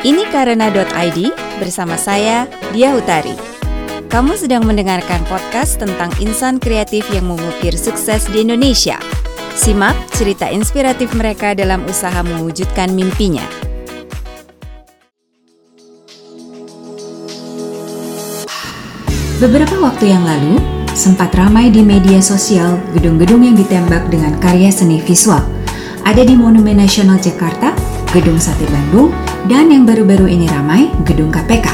Ini karena.id bersama saya, Dia Utari. Kamu sedang mendengarkan podcast tentang insan kreatif yang mengukir sukses di Indonesia. Simak cerita inspiratif mereka dalam usaha mewujudkan mimpinya. Beberapa waktu yang lalu, sempat ramai di media sosial gedung-gedung yang ditembak dengan karya seni visual. Ada di Monumen Nasional Jakarta, Gedung Sate Bandung, dan yang baru-baru ini ramai, Gedung KPK.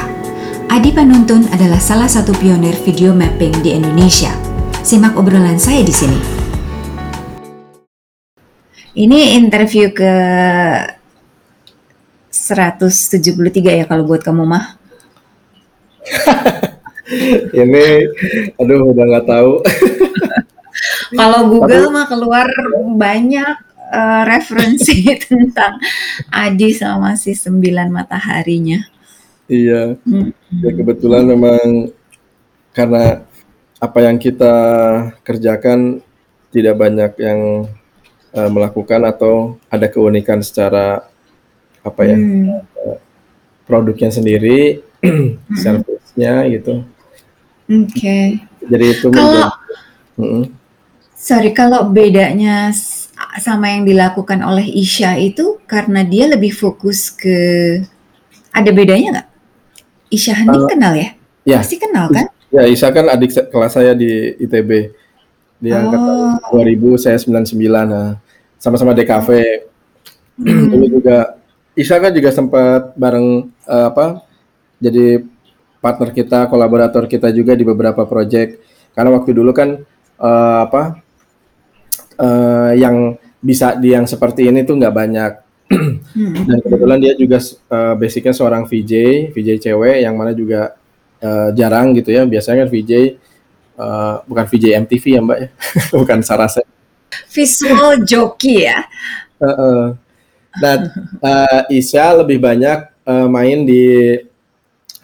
Adi Panuntun adalah salah satu pionir video mapping di Indonesia. Simak obrolan saya di sini. Ini interview ke 173 ya kalau buat kamu mah. ini aduh udah nggak tahu kalau Google mah keluar banyak uh, referensi tentang Adi sama si sembilan mataharinya iya hmm. ya kebetulan memang karena apa yang kita kerjakan tidak banyak yang uh, melakukan atau ada keunikan secara apa ya hmm. uh, produknya sendiri hmm. service-nya gitu Oke. Okay. Jadi itu kalau menjadi, sorry kalau bedanya sama yang dilakukan oleh Isya itu karena dia lebih fokus ke ada bedanya nggak? Isya Hening uh, kenal ya? Ya. Pasti kenal kan? Ya Isya kan adik kelas saya di ITB. Dia oh. angkatan 2000, saya 99. Nah, sama-sama DKV. Hmm. Dulu juga Isya kan juga sempat bareng uh, apa? Jadi partner kita, kolaborator kita juga di beberapa project. Karena waktu dulu kan uh, apa uh, yang bisa di yang seperti ini tuh nggak banyak. Dan kebetulan dia juga uh, basicnya seorang VJ, VJ cewek yang mana juga uh, jarang gitu ya. Biasanya kan VJ uh, bukan VJ MTV ya Mbak ya, bukan Sarasa. Visual joki ya. Uh, uh. Dan uh, Isya lebih banyak uh, main di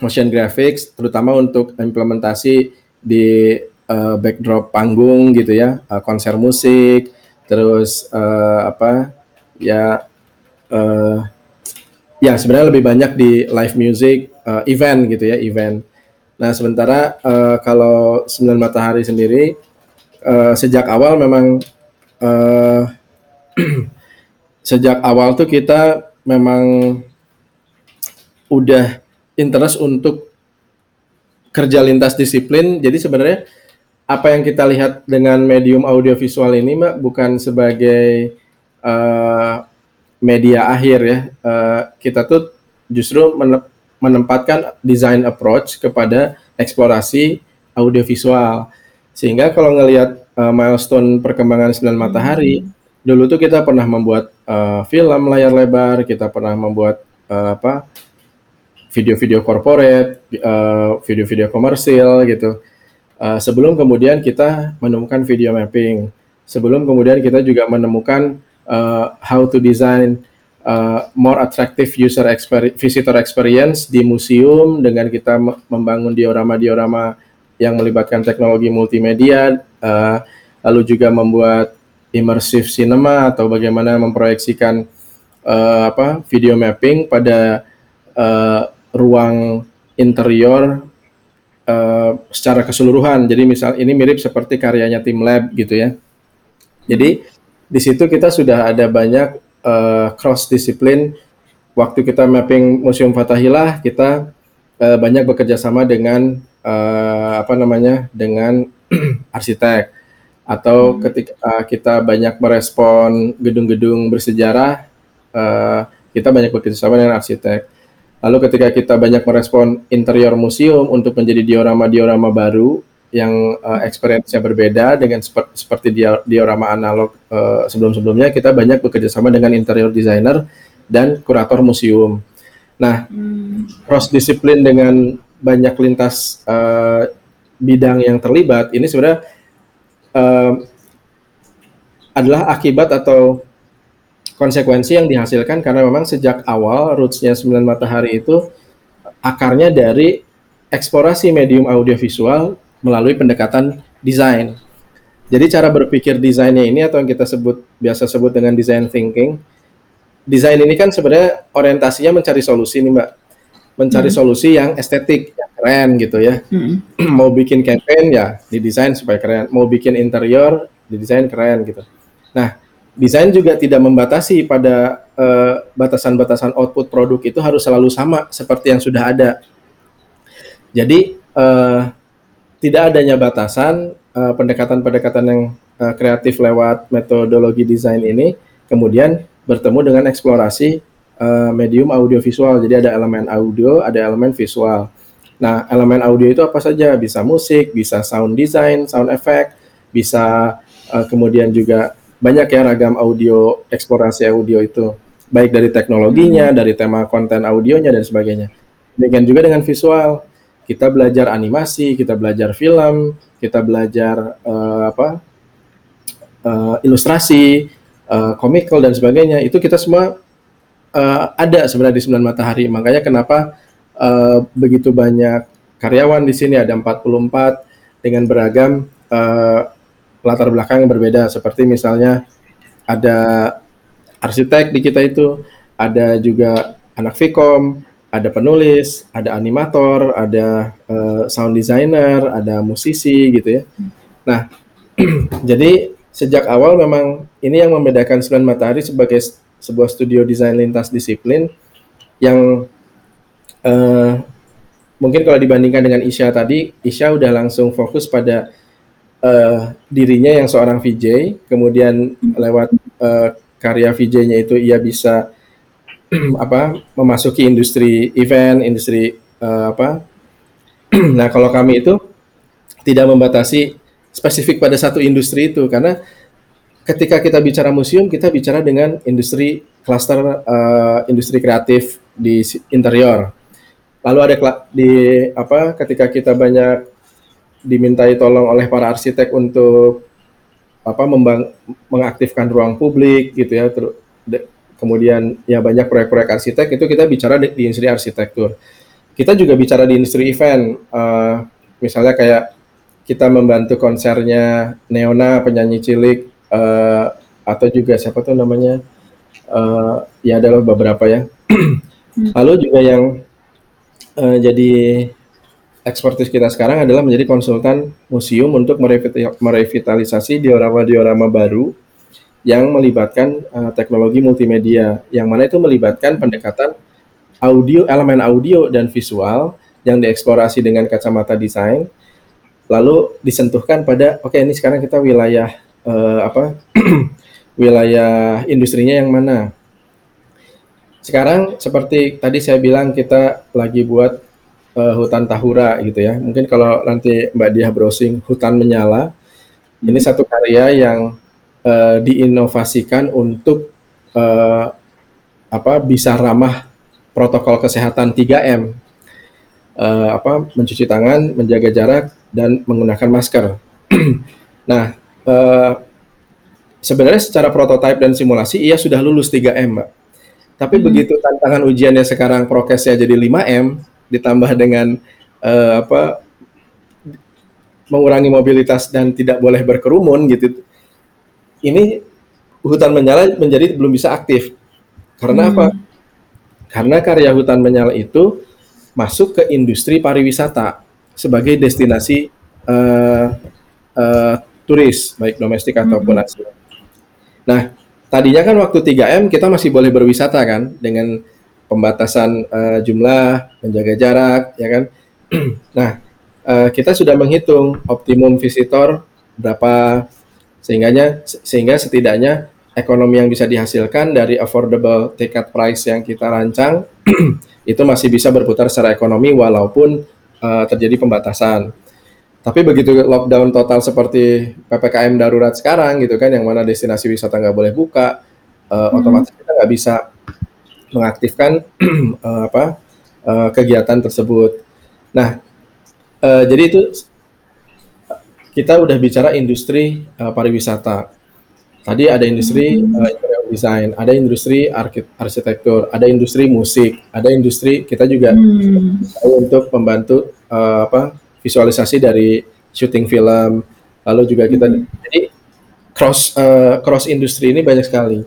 motion graphics terutama untuk implementasi di uh, backdrop panggung gitu ya uh, konser musik terus uh, apa ya uh, ya sebenarnya lebih banyak di live music uh, event gitu ya event nah sementara uh, kalau sembilan matahari sendiri uh, sejak awal memang uh, sejak awal tuh kita memang udah interest untuk kerja lintas disiplin. Jadi sebenarnya apa yang kita lihat dengan medium audiovisual ini, Mbak, bukan sebagai uh, media akhir ya. Uh, kita tuh justru menempatkan design approach kepada eksplorasi audiovisual. Sehingga kalau ngelihat uh, milestone perkembangan Sembilan Matahari, hmm. dulu tuh kita pernah membuat uh, film layar lebar, kita pernah membuat uh, apa video-video corporate, uh, video-video komersil gitu. Uh, sebelum kemudian kita menemukan video mapping, sebelum kemudian kita juga menemukan uh, how to design uh, more attractive user experience, visitor experience di museum dengan kita membangun diorama-diorama yang melibatkan teknologi multimedia, uh, lalu juga membuat immersive cinema atau bagaimana memproyeksikan uh, apa video mapping pada uh, ruang interior uh, secara keseluruhan. Jadi misal ini mirip seperti karyanya tim lab gitu ya. Jadi di situ kita sudah ada banyak uh, cross disiplin. Waktu kita mapping Museum Fatahillah, kita uh, banyak bekerja sama dengan uh, apa namanya dengan arsitek atau hmm. ketika uh, kita banyak merespon gedung-gedung bersejarah, uh, kita banyak bekerja sama dengan arsitek. Lalu ketika kita banyak merespon interior museum untuk menjadi diorama-diorama baru yang uh, experience-nya berbeda dengan seper seperti diorama analog uh, sebelum-sebelumnya, kita banyak bekerja sama dengan interior designer dan kurator museum. Nah, hmm. cross disiplin dengan banyak lintas uh, bidang yang terlibat ini sebenarnya uh, adalah akibat atau konsekuensi yang dihasilkan karena memang sejak awal rootsnya sembilan matahari itu akarnya dari eksplorasi medium audiovisual melalui pendekatan desain. Jadi cara berpikir desainnya ini atau yang kita sebut biasa sebut dengan design thinking desain ini kan sebenarnya orientasinya mencari solusi nih Mbak. Mencari hmm. solusi yang estetik, yang keren gitu ya. Hmm. Mau bikin campaign ya didesain supaya keren. Mau bikin interior didesain keren gitu. Nah, desain juga tidak membatasi pada eh, batasan-batasan uh, output produk itu harus selalu sama seperti yang sudah ada. Jadi uh, tidak adanya batasan pendekatan pendekatan-pendekatan yang uh, kreatif lewat metodologi desain ini kemudian bertemu dengan eksplorasi uh, medium audiovisual. Jadi ada elemen audio, ada elemen visual. Nah, elemen audio itu apa saja? Bisa musik, bisa sound design, sound effect, bisa uh, kemudian juga banyak ya ragam audio, eksplorasi audio itu. Baik dari teknologinya, hmm. dari tema konten audionya dan sebagainya. Demikian juga dengan visual. Kita belajar animasi, kita belajar film, kita belajar uh, apa? Uh, ilustrasi, uh, komikal dan sebagainya itu kita semua uh, ada sebenarnya di Sembilan Matahari. Makanya kenapa uh, begitu banyak karyawan di sini ada 44 dengan beragam uh, latar belakang yang berbeda seperti misalnya ada arsitek di kita itu, ada juga anak Vkom, ada penulis, ada animator, ada uh, sound designer, ada musisi gitu ya. Nah, jadi sejak awal memang ini yang membedakan Sembilan Matahari sebagai sebuah studio desain lintas disiplin yang uh, mungkin kalau dibandingkan dengan Isya tadi, Isya udah langsung fokus pada uh, dirinya yang seorang VJ, kemudian lewat uh, karya VJ-nya itu ia bisa apa memasuki industri event, industri uh, apa. nah, kalau kami itu tidak membatasi spesifik pada satu industri itu karena ketika kita bicara museum kita bicara dengan industri cluster uh, industri kreatif di interior. Lalu ada di apa ketika kita banyak dimintai tolong oleh para arsitek untuk apa membang, mengaktifkan ruang publik gitu ya ter, kemudian ya banyak proyek-proyek arsitek itu kita bicara di, di industri arsitektur. Kita juga bicara di industri event uh, misalnya kayak kita membantu konsernya Neona penyanyi cilik uh, atau juga siapa tuh namanya uh, ya adalah beberapa ya. Lalu juga yang uh, jadi ekspertis kita sekarang adalah menjadi konsultan museum untuk merevitalisasi diorama-diorama baru yang melibatkan uh, teknologi multimedia yang mana itu melibatkan pendekatan audio elemen audio dan visual yang dieksplorasi dengan kacamata desain lalu disentuhkan pada oke okay, ini sekarang kita wilayah uh, apa wilayah industrinya yang mana. Sekarang seperti tadi saya bilang kita lagi buat uh, hutan tahura gitu ya mungkin kalau nanti Mbak Dia browsing hutan menyala ini hmm. satu karya yang uh, diinovasikan untuk uh, apa bisa ramah protokol kesehatan 3M uh, apa mencuci tangan, menjaga jarak dan menggunakan masker. nah, uh, sebenarnya secara prototipe dan simulasi ia sudah lulus 3M, Mbak. Tapi hmm. begitu tantangan ujiannya sekarang prokesnya jadi 5M ditambah dengan uh, apa mengurangi mobilitas dan tidak boleh berkerumun gitu. Ini hutan menyala menjadi belum bisa aktif. Karena hmm. apa? Karena karya hutan menyala itu masuk ke industri pariwisata sebagai destinasi uh, uh, turis baik domestik ataupun hmm. asing. Nah, tadinya kan waktu 3M kita masih boleh berwisata kan dengan pembatasan uh, jumlah, menjaga jarak, ya kan. nah, uh, kita sudah menghitung optimum visitor berapa sehingganya sehingga setidaknya ekonomi yang bisa dihasilkan dari affordable ticket price yang kita rancang itu masih bisa berputar secara ekonomi walaupun uh, terjadi pembatasan. Tapi begitu lockdown total seperti ppkm darurat sekarang gitu kan, yang mana destinasi wisata nggak boleh buka, uh, hmm. otomatis kita nggak bisa mengaktifkan uh, apa uh, kegiatan tersebut. Nah, uh, jadi itu kita udah bicara industri uh, pariwisata. Tadi ada industri uh, desain, ada industri arsitektur, ada industri musik, ada industri kita juga hmm. untuk membantu uh, apa visualisasi dari syuting film, lalu juga kita hmm. jadi cross uh, cross industri ini banyak sekali.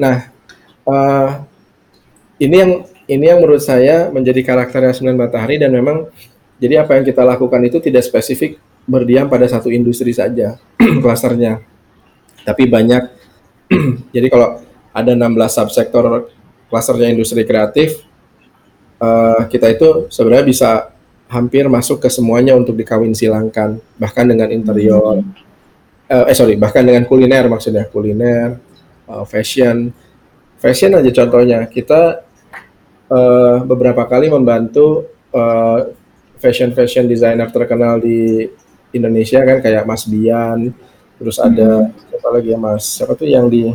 Nah, uh, ini yang ini yang menurut saya menjadi karakternya sembilan matahari dan memang jadi apa yang kita lakukan itu tidak spesifik berdiam pada satu industri saja klasternya. Tapi banyak. Jadi kalau ada 16 subsektor klasternya industri kreatif uh, kita itu sebenarnya bisa hampir masuk ke semuanya untuk dikawin silangkan bahkan dengan interior. Uh, eh sorry bahkan dengan kuliner maksudnya kuliner uh, fashion. Fashion aja contohnya. Kita uh, beberapa kali membantu uh, fashion fashion designer terkenal di Indonesia kan kayak Mas Bian terus ada hmm. siapa lagi ya Mas? Siapa tuh yang di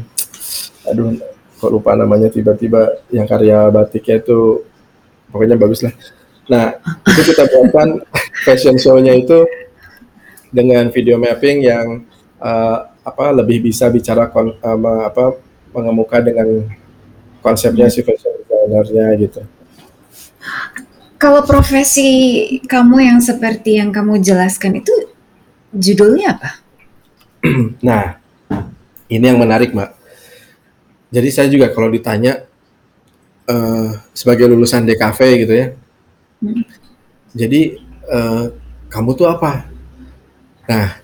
aduh kok lupa namanya tiba-tiba yang karya batiknya itu pokoknya bagus lah. Nah itu kita buatkan fashion show-nya itu dengan video mapping yang uh, apa lebih bisa bicara kon, uh, apa mengemuka dengan konsepnya si fashion designernya gitu. Kalau profesi kamu yang seperti yang kamu jelaskan itu judulnya apa? nah, ini yang menarik, Mbak. Jadi saya juga kalau ditanya uh, sebagai lulusan DKV gitu ya, hmm. jadi uh, kamu tuh apa? Nah,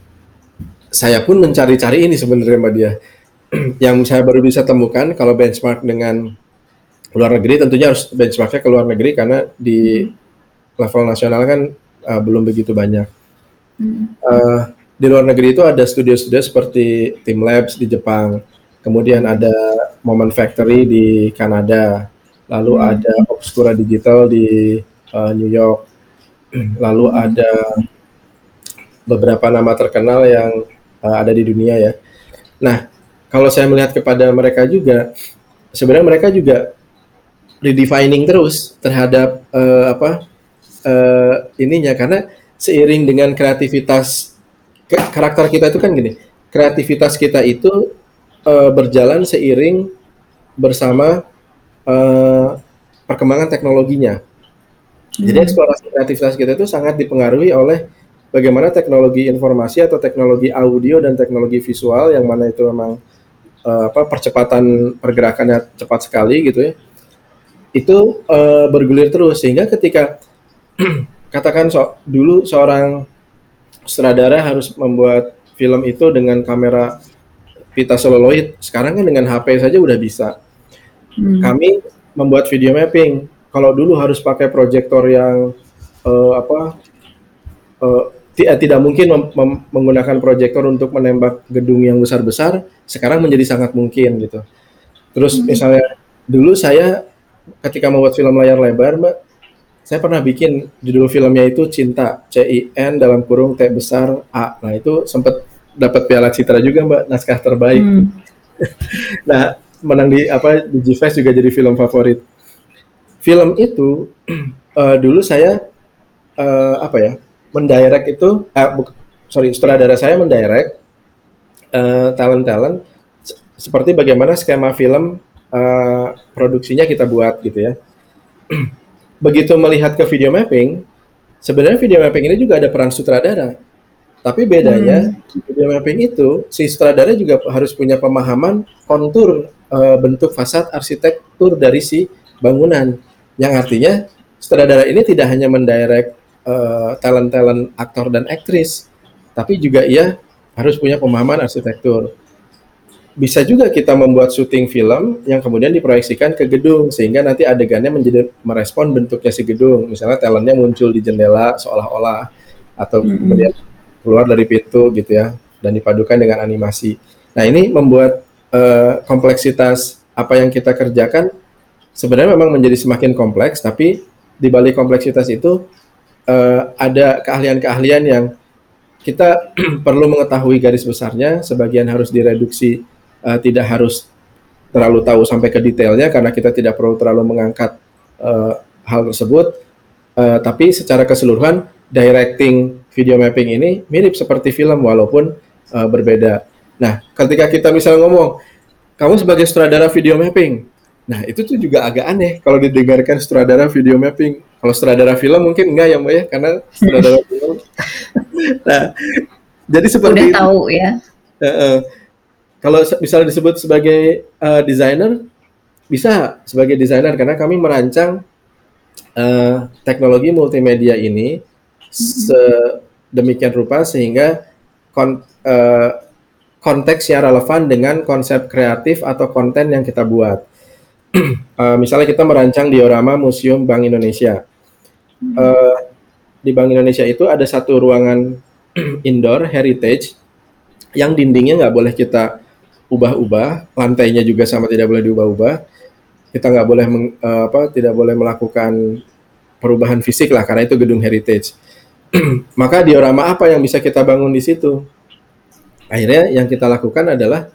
saya pun mencari-cari ini sebenarnya Mbak Dia yang saya baru bisa temukan kalau benchmark dengan luar negeri tentunya harus benchmarknya ke luar negeri karena di level nasional kan uh, belum begitu banyak. Hmm. Uh, di luar negeri itu ada studio-studio seperti Team Labs di Jepang, kemudian ada Moment Factory di Kanada, lalu hmm. ada Obscura Digital di uh, New York, lalu hmm. ada beberapa nama terkenal yang uh, ada di dunia ya. Nah, kalau saya melihat kepada mereka juga, sebenarnya mereka juga redefining terus terhadap uh, apa uh, ininya karena seiring dengan kreativitas karakter kita itu kan gini, kreativitas kita itu uh, berjalan seiring bersama uh, perkembangan teknologinya. Hmm. Jadi eksplorasi kreativitas kita itu sangat dipengaruhi oleh bagaimana teknologi informasi atau teknologi audio dan teknologi visual yang mana itu memang uh, apa percepatan pergerakannya cepat sekali gitu ya itu uh, bergulir terus sehingga ketika katakan so, dulu seorang sutradara harus membuat film itu dengan kamera pita celluloid sekarang kan dengan HP saja udah bisa hmm. kami membuat video mapping kalau dulu harus pakai proyektor yang uh, apa uh, tidak mungkin menggunakan proyektor untuk menembak gedung yang besar-besar, sekarang menjadi sangat mungkin gitu. Terus hmm. misalnya dulu saya ketika membuat film layar lebar, Mbak, saya pernah bikin judul filmnya itu Cinta, C I N dalam kurung T besar A. Nah, itu sempat dapat Piala Citra juga, Mbak, naskah terbaik. Hmm. nah, menang di apa di GFest juga jadi film favorit. Film itu uh, dulu saya uh, apa ya? mendirect itu eh, sorry sutradara saya mendirect uh, talent-talent seperti bagaimana skema film uh, produksinya kita buat gitu ya. Begitu melihat ke video mapping, sebenarnya video mapping ini juga ada peran sutradara. Tapi bedanya hmm. video mapping itu si sutradara juga harus punya pemahaman kontur uh, bentuk fasad arsitektur dari si bangunan. Yang artinya sutradara ini tidak hanya mendirect uh, talent-talent aktor dan aktris, tapi juga ia harus punya pemahaman arsitektur. Bisa juga kita membuat syuting film yang kemudian diproyeksikan ke gedung sehingga nanti adegannya menjadi merespon bentuknya si gedung. Misalnya talentnya muncul di jendela seolah-olah atau mm -hmm. kemudian keluar dari pintu gitu ya dan dipadukan dengan animasi. Nah ini membuat uh, kompleksitas apa yang kita kerjakan sebenarnya memang menjadi semakin kompleks, tapi di balik kompleksitas itu uh, ada keahlian-keahlian yang kita perlu mengetahui garis besarnya, sebagian harus direduksi, uh, tidak harus terlalu tahu sampai ke detailnya karena kita tidak perlu terlalu mengangkat uh, hal tersebut. Uh, tapi secara keseluruhan directing video mapping ini mirip seperti film walaupun uh, berbeda. Nah, ketika kita misalnya ngomong, kamu sebagai sutradara video mapping, nah itu tuh juga agak aneh kalau didengarkan sutradara video mapping kalau sutradara film mungkin enggak ya Mbak ya, karena sutradara film. nah, jadi seperti Udah itu. tahu ya. Uh, uh, kalau misalnya disebut sebagai uh, desainer, bisa sebagai desainer karena kami merancang uh, teknologi multimedia ini sedemikian rupa sehingga kon, uh, konteks yang relevan dengan konsep kreatif atau konten yang kita buat. uh, misalnya kita merancang diorama Museum Bank Indonesia. Uh, di Bank Indonesia itu ada satu ruangan indoor heritage yang dindingnya nggak boleh kita ubah-ubah, lantainya juga sama tidak boleh diubah-ubah. Kita nggak boleh meng, uh, apa, tidak boleh melakukan perubahan fisik lah karena itu gedung heritage. Maka diorama apa yang bisa kita bangun di situ? Akhirnya yang kita lakukan adalah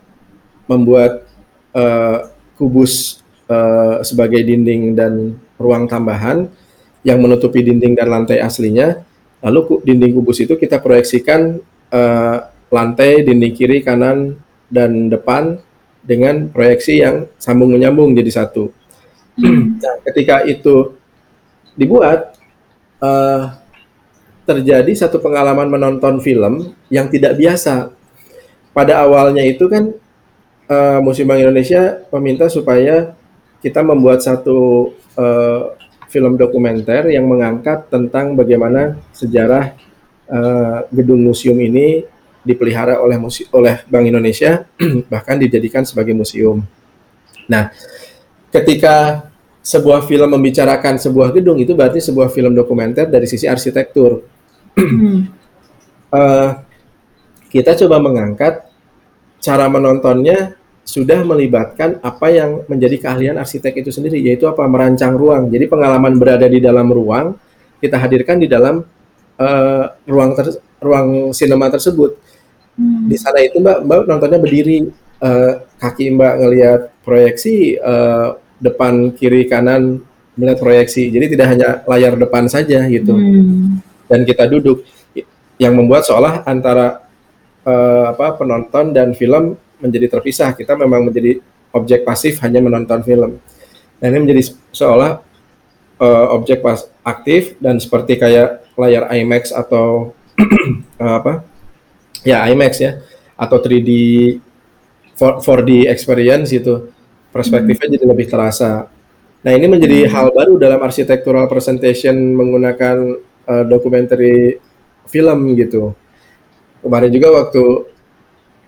membuat uh, kubus uh, sebagai dinding dan ruang tambahan yang menutupi dinding dan lantai aslinya. Lalu dinding kubus itu kita proyeksikan uh, lantai, dinding kiri, kanan, dan depan dengan proyeksi yang sambung menyambung jadi satu. Hmm. Nah, ketika itu dibuat, uh, terjadi satu pengalaman menonton film yang tidak biasa. Pada awalnya itu kan uh, Museum Bank Indonesia meminta supaya kita membuat satu uh, film dokumenter yang mengangkat tentang bagaimana sejarah uh, gedung museum ini dipelihara oleh oleh Bank Indonesia bahkan dijadikan sebagai museum. Nah, ketika sebuah film membicarakan sebuah gedung itu berarti sebuah film dokumenter dari sisi arsitektur. uh, kita coba mengangkat cara menontonnya sudah melibatkan apa yang menjadi keahlian arsitek itu sendiri, yaitu apa merancang ruang. Jadi pengalaman berada di dalam ruang kita hadirkan di dalam uh, ruang ter, ruang sinema tersebut. Hmm. Di sana itu Mbak, Mbak nontonnya berdiri, uh, kaki Mbak ngelihat proyeksi, uh, depan kiri kanan melihat proyeksi. Jadi tidak hanya layar depan saja gitu. Hmm. Dan kita duduk yang membuat seolah antara uh, apa penonton dan film menjadi terpisah. Kita memang menjadi objek pasif hanya menonton film. Dan ini menjadi seolah uh, objek pas aktif dan seperti kayak layar IMAX atau uh, apa ya IMAX ya atau 3D 4D experience itu perspektifnya hmm. jadi lebih terasa. Nah ini menjadi hmm. hal baru dalam architectural presentation menggunakan uh, dokumentari film gitu. Kemarin juga waktu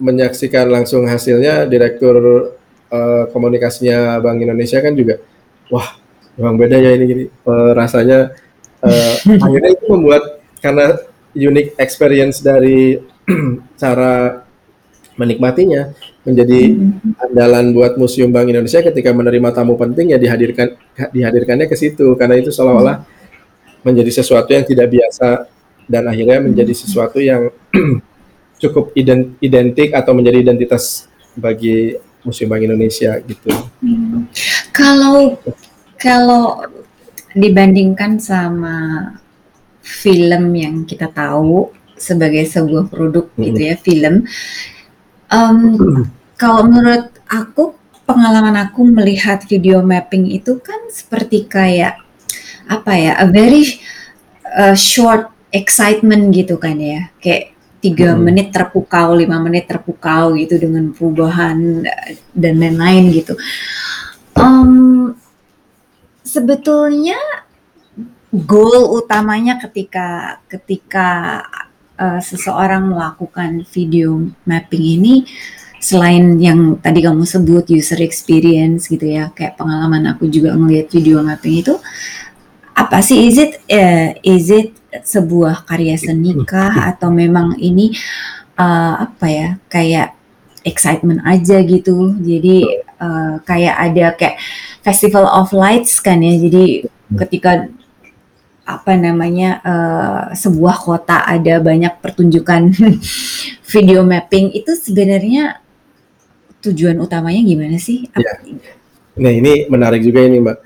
menyaksikan langsung hasilnya, direktur uh, komunikasinya Bank Indonesia kan juga, wah, memang beda ya ini gini. Uh, rasanya uh, akhirnya itu membuat karena unique experience dari cara menikmatinya menjadi andalan buat Museum Bank Indonesia ketika menerima tamu penting ya dihadirkan dihadirkannya ke situ karena itu seolah-olah menjadi sesuatu yang tidak biasa dan akhirnya menjadi sesuatu yang cukup identik atau menjadi identitas bagi Museum Bank Indonesia gitu. Hmm. Kalau kalau dibandingkan sama film yang kita tahu sebagai sebuah produk hmm. gitu ya film. Um, hmm. Kalau menurut aku pengalaman aku melihat video mapping itu kan seperti kayak apa ya a very uh, short excitement gitu kan ya kayak tiga hmm. menit terpukau lima menit terpukau gitu dengan perubahan dan lain-lain gitu um, sebetulnya goal utamanya ketika ketika uh, seseorang melakukan video mapping ini selain yang tadi kamu sebut user experience gitu ya kayak pengalaman aku juga ngelihat video mapping itu apa sih? Is it uh, is it sebuah karya seni kah? Atau memang ini uh, apa ya kayak excitement aja gitu jadi uh, kayak ada kayak festival of lights kan ya jadi ketika apa namanya uh, sebuah kota ada banyak pertunjukan video mapping itu sebenarnya tujuan utamanya gimana sih? Ya. Nah ini menarik juga ini mbak.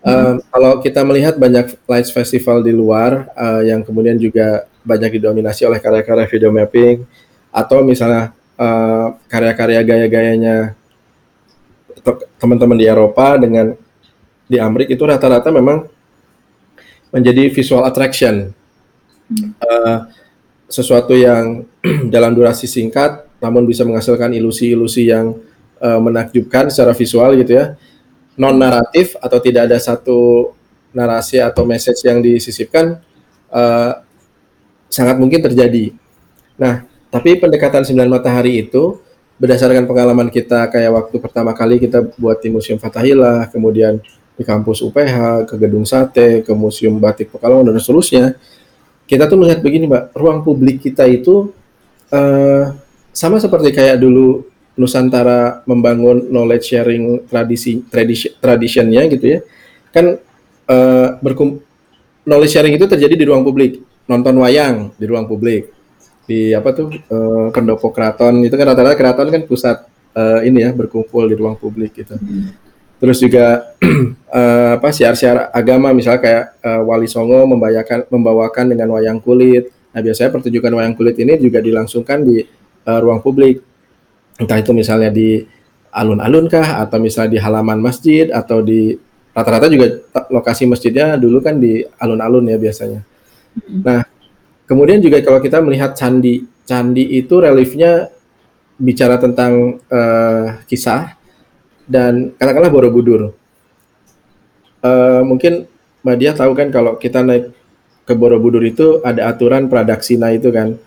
Hmm. kalau kita melihat banyak lights festival di luar uh, yang kemudian juga banyak didominasi oleh karya-karya video mapping atau misalnya uh, karya-karya gaya-gayanya teman-teman di Eropa dengan di Amerika itu rata-rata memang menjadi visual attraction. Hmm. Uh, sesuatu yang dalam durasi singkat namun bisa menghasilkan ilusi-ilusi yang uh, menakjubkan secara visual gitu ya. non naratif atau tidak ada satu narasi atau message yang disisipkan uh, sangat mungkin terjadi. Nah, tapi pendekatan sembilan matahari itu berdasarkan pengalaman kita kayak waktu pertama kali kita buat di Museum Fatahillah, kemudian di kampus UPH, ke Gedung Sate, ke Museum Batik Pekalongan dan seterusnya, kita tuh melihat begini, Mbak, ruang publik kita itu uh, sama seperti kayak dulu Nusantara membangun knowledge sharing tradisi tradisi traditionnya gitu ya, kan uh, berkum knowledge sharing itu terjadi di ruang publik. Nonton wayang di ruang publik di apa tuh uh, pendopo keraton itu kan rata-rata keraton kan pusat uh, ini ya berkumpul di ruang publik gitu hmm. terus juga uh, apa siar-siar agama misalnya kayak uh, Wali Songo membawakan membawakan dengan wayang kulit nah biasanya pertunjukan wayang kulit ini juga dilangsungkan di ruang publik entah itu misalnya di alun-alun kah atau misalnya di halaman masjid atau di rata-rata juga lokasi masjidnya dulu kan di alun-alun ya biasanya. Hmm. Nah, kemudian juga kalau kita melihat candi, candi itu reliefnya bicara tentang uh, kisah dan katakanlah Borobudur. Uh, mungkin Mbak Dia tahu kan kalau kita naik ke Borobudur itu ada aturan pradaksina itu kan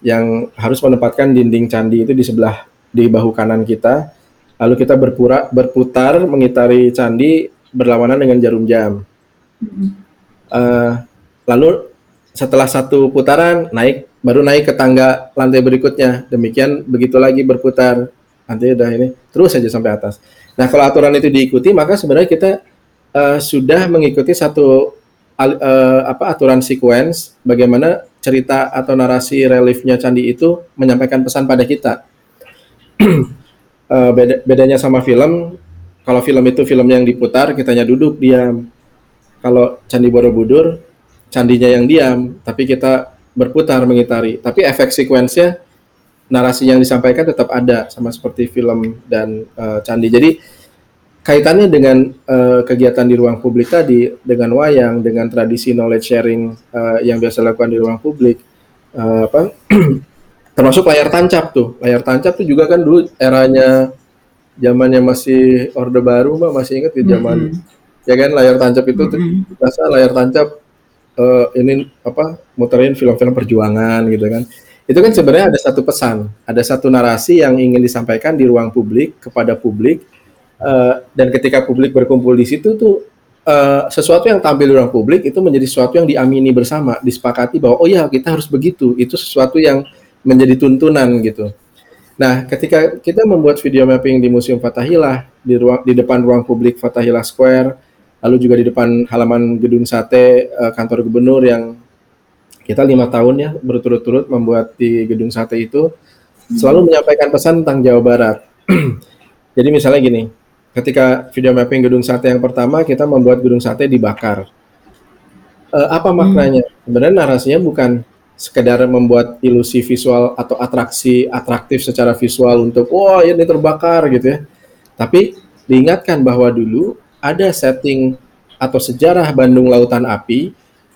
yang harus menempatkan dinding candi itu di sebelah di bahu kanan kita lalu kita berpura berputar mengitari candi berlawanan dengan jarum jam. Uh, lalu setelah satu putaran naik baru naik ke tangga lantai berikutnya. Demikian begitu lagi berputar. Nanti udah ini terus saja sampai atas. Nah kalau aturan itu diikuti maka sebenarnya kita uh, sudah mengikuti satu uh, apa aturan sequence bagaimana cerita atau narasi reliefnya candi itu menyampaikan pesan pada kita. uh, beda, bedanya sama film kalau film itu filmnya yang diputar, kitanya duduk diam. Kalau Candi Borobudur, candinya yang diam, tapi kita berputar mengitari. Tapi efek sekuensnya, narasi yang disampaikan tetap ada, sama seperti film dan uh, candi. Jadi kaitannya dengan uh, kegiatan di ruang publik tadi, dengan wayang, dengan tradisi knowledge sharing uh, yang biasa dilakukan di ruang publik, uh, apa? termasuk layar tancap tuh. Layar tancap tuh juga kan dulu eranya zamannya masih Orde Baru mbak masih ingat di zaman mm-hmm. ya kan layar tancap itu mm-hmm. biasa layar tancap uh, ini apa muterin film-film perjuangan gitu kan. Itu kan sebenarnya ada satu pesan ada satu narasi yang ingin disampaikan di ruang publik kepada publik uh, dan ketika publik berkumpul di situ tuh uh, sesuatu yang tampil di ruang publik itu menjadi sesuatu yang diamini bersama disepakati bahwa oh ya kita harus begitu. Itu sesuatu yang menjadi tuntunan gitu. Nah, ketika kita membuat video mapping di Museum Fatahillah di ruang di depan ruang publik Fatahillah Square, lalu juga di depan halaman gedung sate uh, kantor gubernur yang kita lima tahun ya berturut-turut membuat di gedung sate itu hmm. selalu menyampaikan pesan tentang Jawa Barat. Jadi misalnya gini, ketika video mapping gedung sate yang pertama kita membuat gedung sate dibakar. Uh, apa maknanya? Hmm. Sebenarnya narasinya bukan sekedar membuat ilusi visual atau atraksi atraktif secara visual untuk wah oh, ini terbakar gitu ya. Tapi diingatkan bahwa dulu ada setting atau sejarah Bandung Lautan Api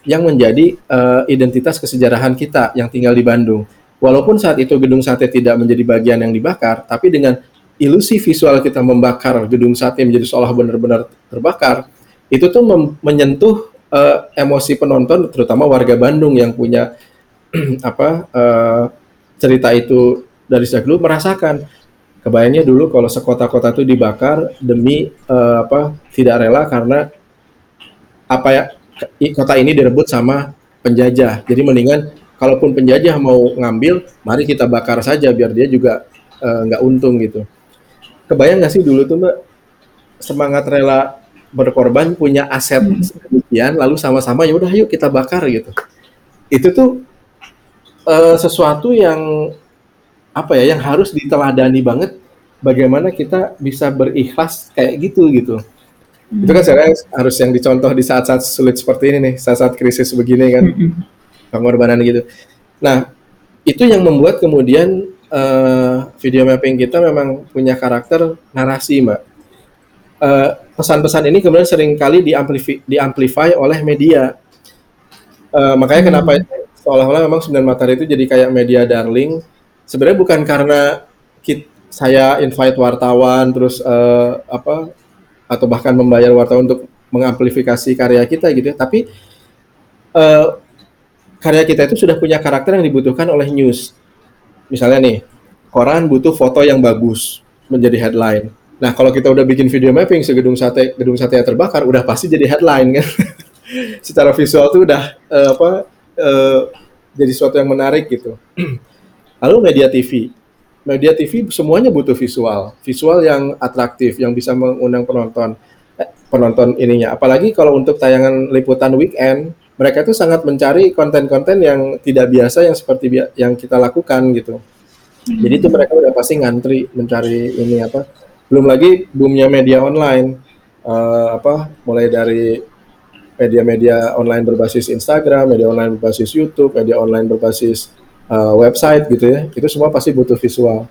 yang menjadi uh, identitas kesejarahan kita yang tinggal di Bandung. Walaupun saat itu gedung sate tidak menjadi bagian yang dibakar, tapi dengan ilusi visual kita membakar gedung sate menjadi seolah benar-benar terbakar, itu tuh menyentuh uh, emosi penonton, terutama warga Bandung yang punya apa uh, cerita itu dari sejak dulu merasakan kebayangnya dulu kalau sekota-kota itu dibakar demi uh, apa tidak rela karena apa ya kota ini direbut sama penjajah. Jadi mendingan kalaupun penjajah mau ngambil mari kita bakar saja biar dia juga eh, nggak uh, untung gitu. Kebayang nggak sih dulu tuh mbak? Semangat rela berkorban punya aset sedemikian lalu sama-sama ya udah yuk kita bakar gitu. Itu tuh uh, sesuatu yang apa ya yang harus diteladani banget bagaimana kita bisa berikhlas kayak gitu gitu hmm. itu kan sebenarnya harus yang dicontoh di saat-saat sulit seperti ini nih saat-saat krisis begini kan hmm. pengorbanan gitu nah itu yang membuat kemudian uh, video mapping kita memang punya karakter narasi mbak uh, pesan-pesan ini kemudian sering kali diamplify, diamplify oleh media uh, makanya hmm. kenapa seolah-olah memang Sembilan Matahari itu jadi kayak media darling. Sebenarnya bukan karena kita, saya invite wartawan terus uh, apa atau bahkan membayar wartawan untuk mengamplifikasi karya kita gitu ya. Tapi uh, karya kita itu sudah punya karakter yang dibutuhkan oleh news. Misalnya nih, koran butuh foto yang bagus menjadi headline. Nah, kalau kita udah bikin video mapping segedung sate gedung sate yang terbakar udah pasti jadi headline kan. Secara visual tuh udah uh, apa uh, jadi sesuatu yang menarik gitu. Lalu media TV. Media TV semuanya butuh visual, visual yang atraktif, yang bisa mengundang penonton, eh, penonton ininya. Apalagi kalau untuk tayangan liputan weekend, mereka itu sangat mencari konten-konten yang tidak biasa yang seperti bi yang kita lakukan gitu. Jadi itu mereka udah pasti ngantri mencari ini apa. Belum lagi boomnya media online, uh, apa mulai dari media-media online berbasis Instagram, media online berbasis YouTube, media online berbasis uh, website gitu ya, itu semua pasti butuh visual.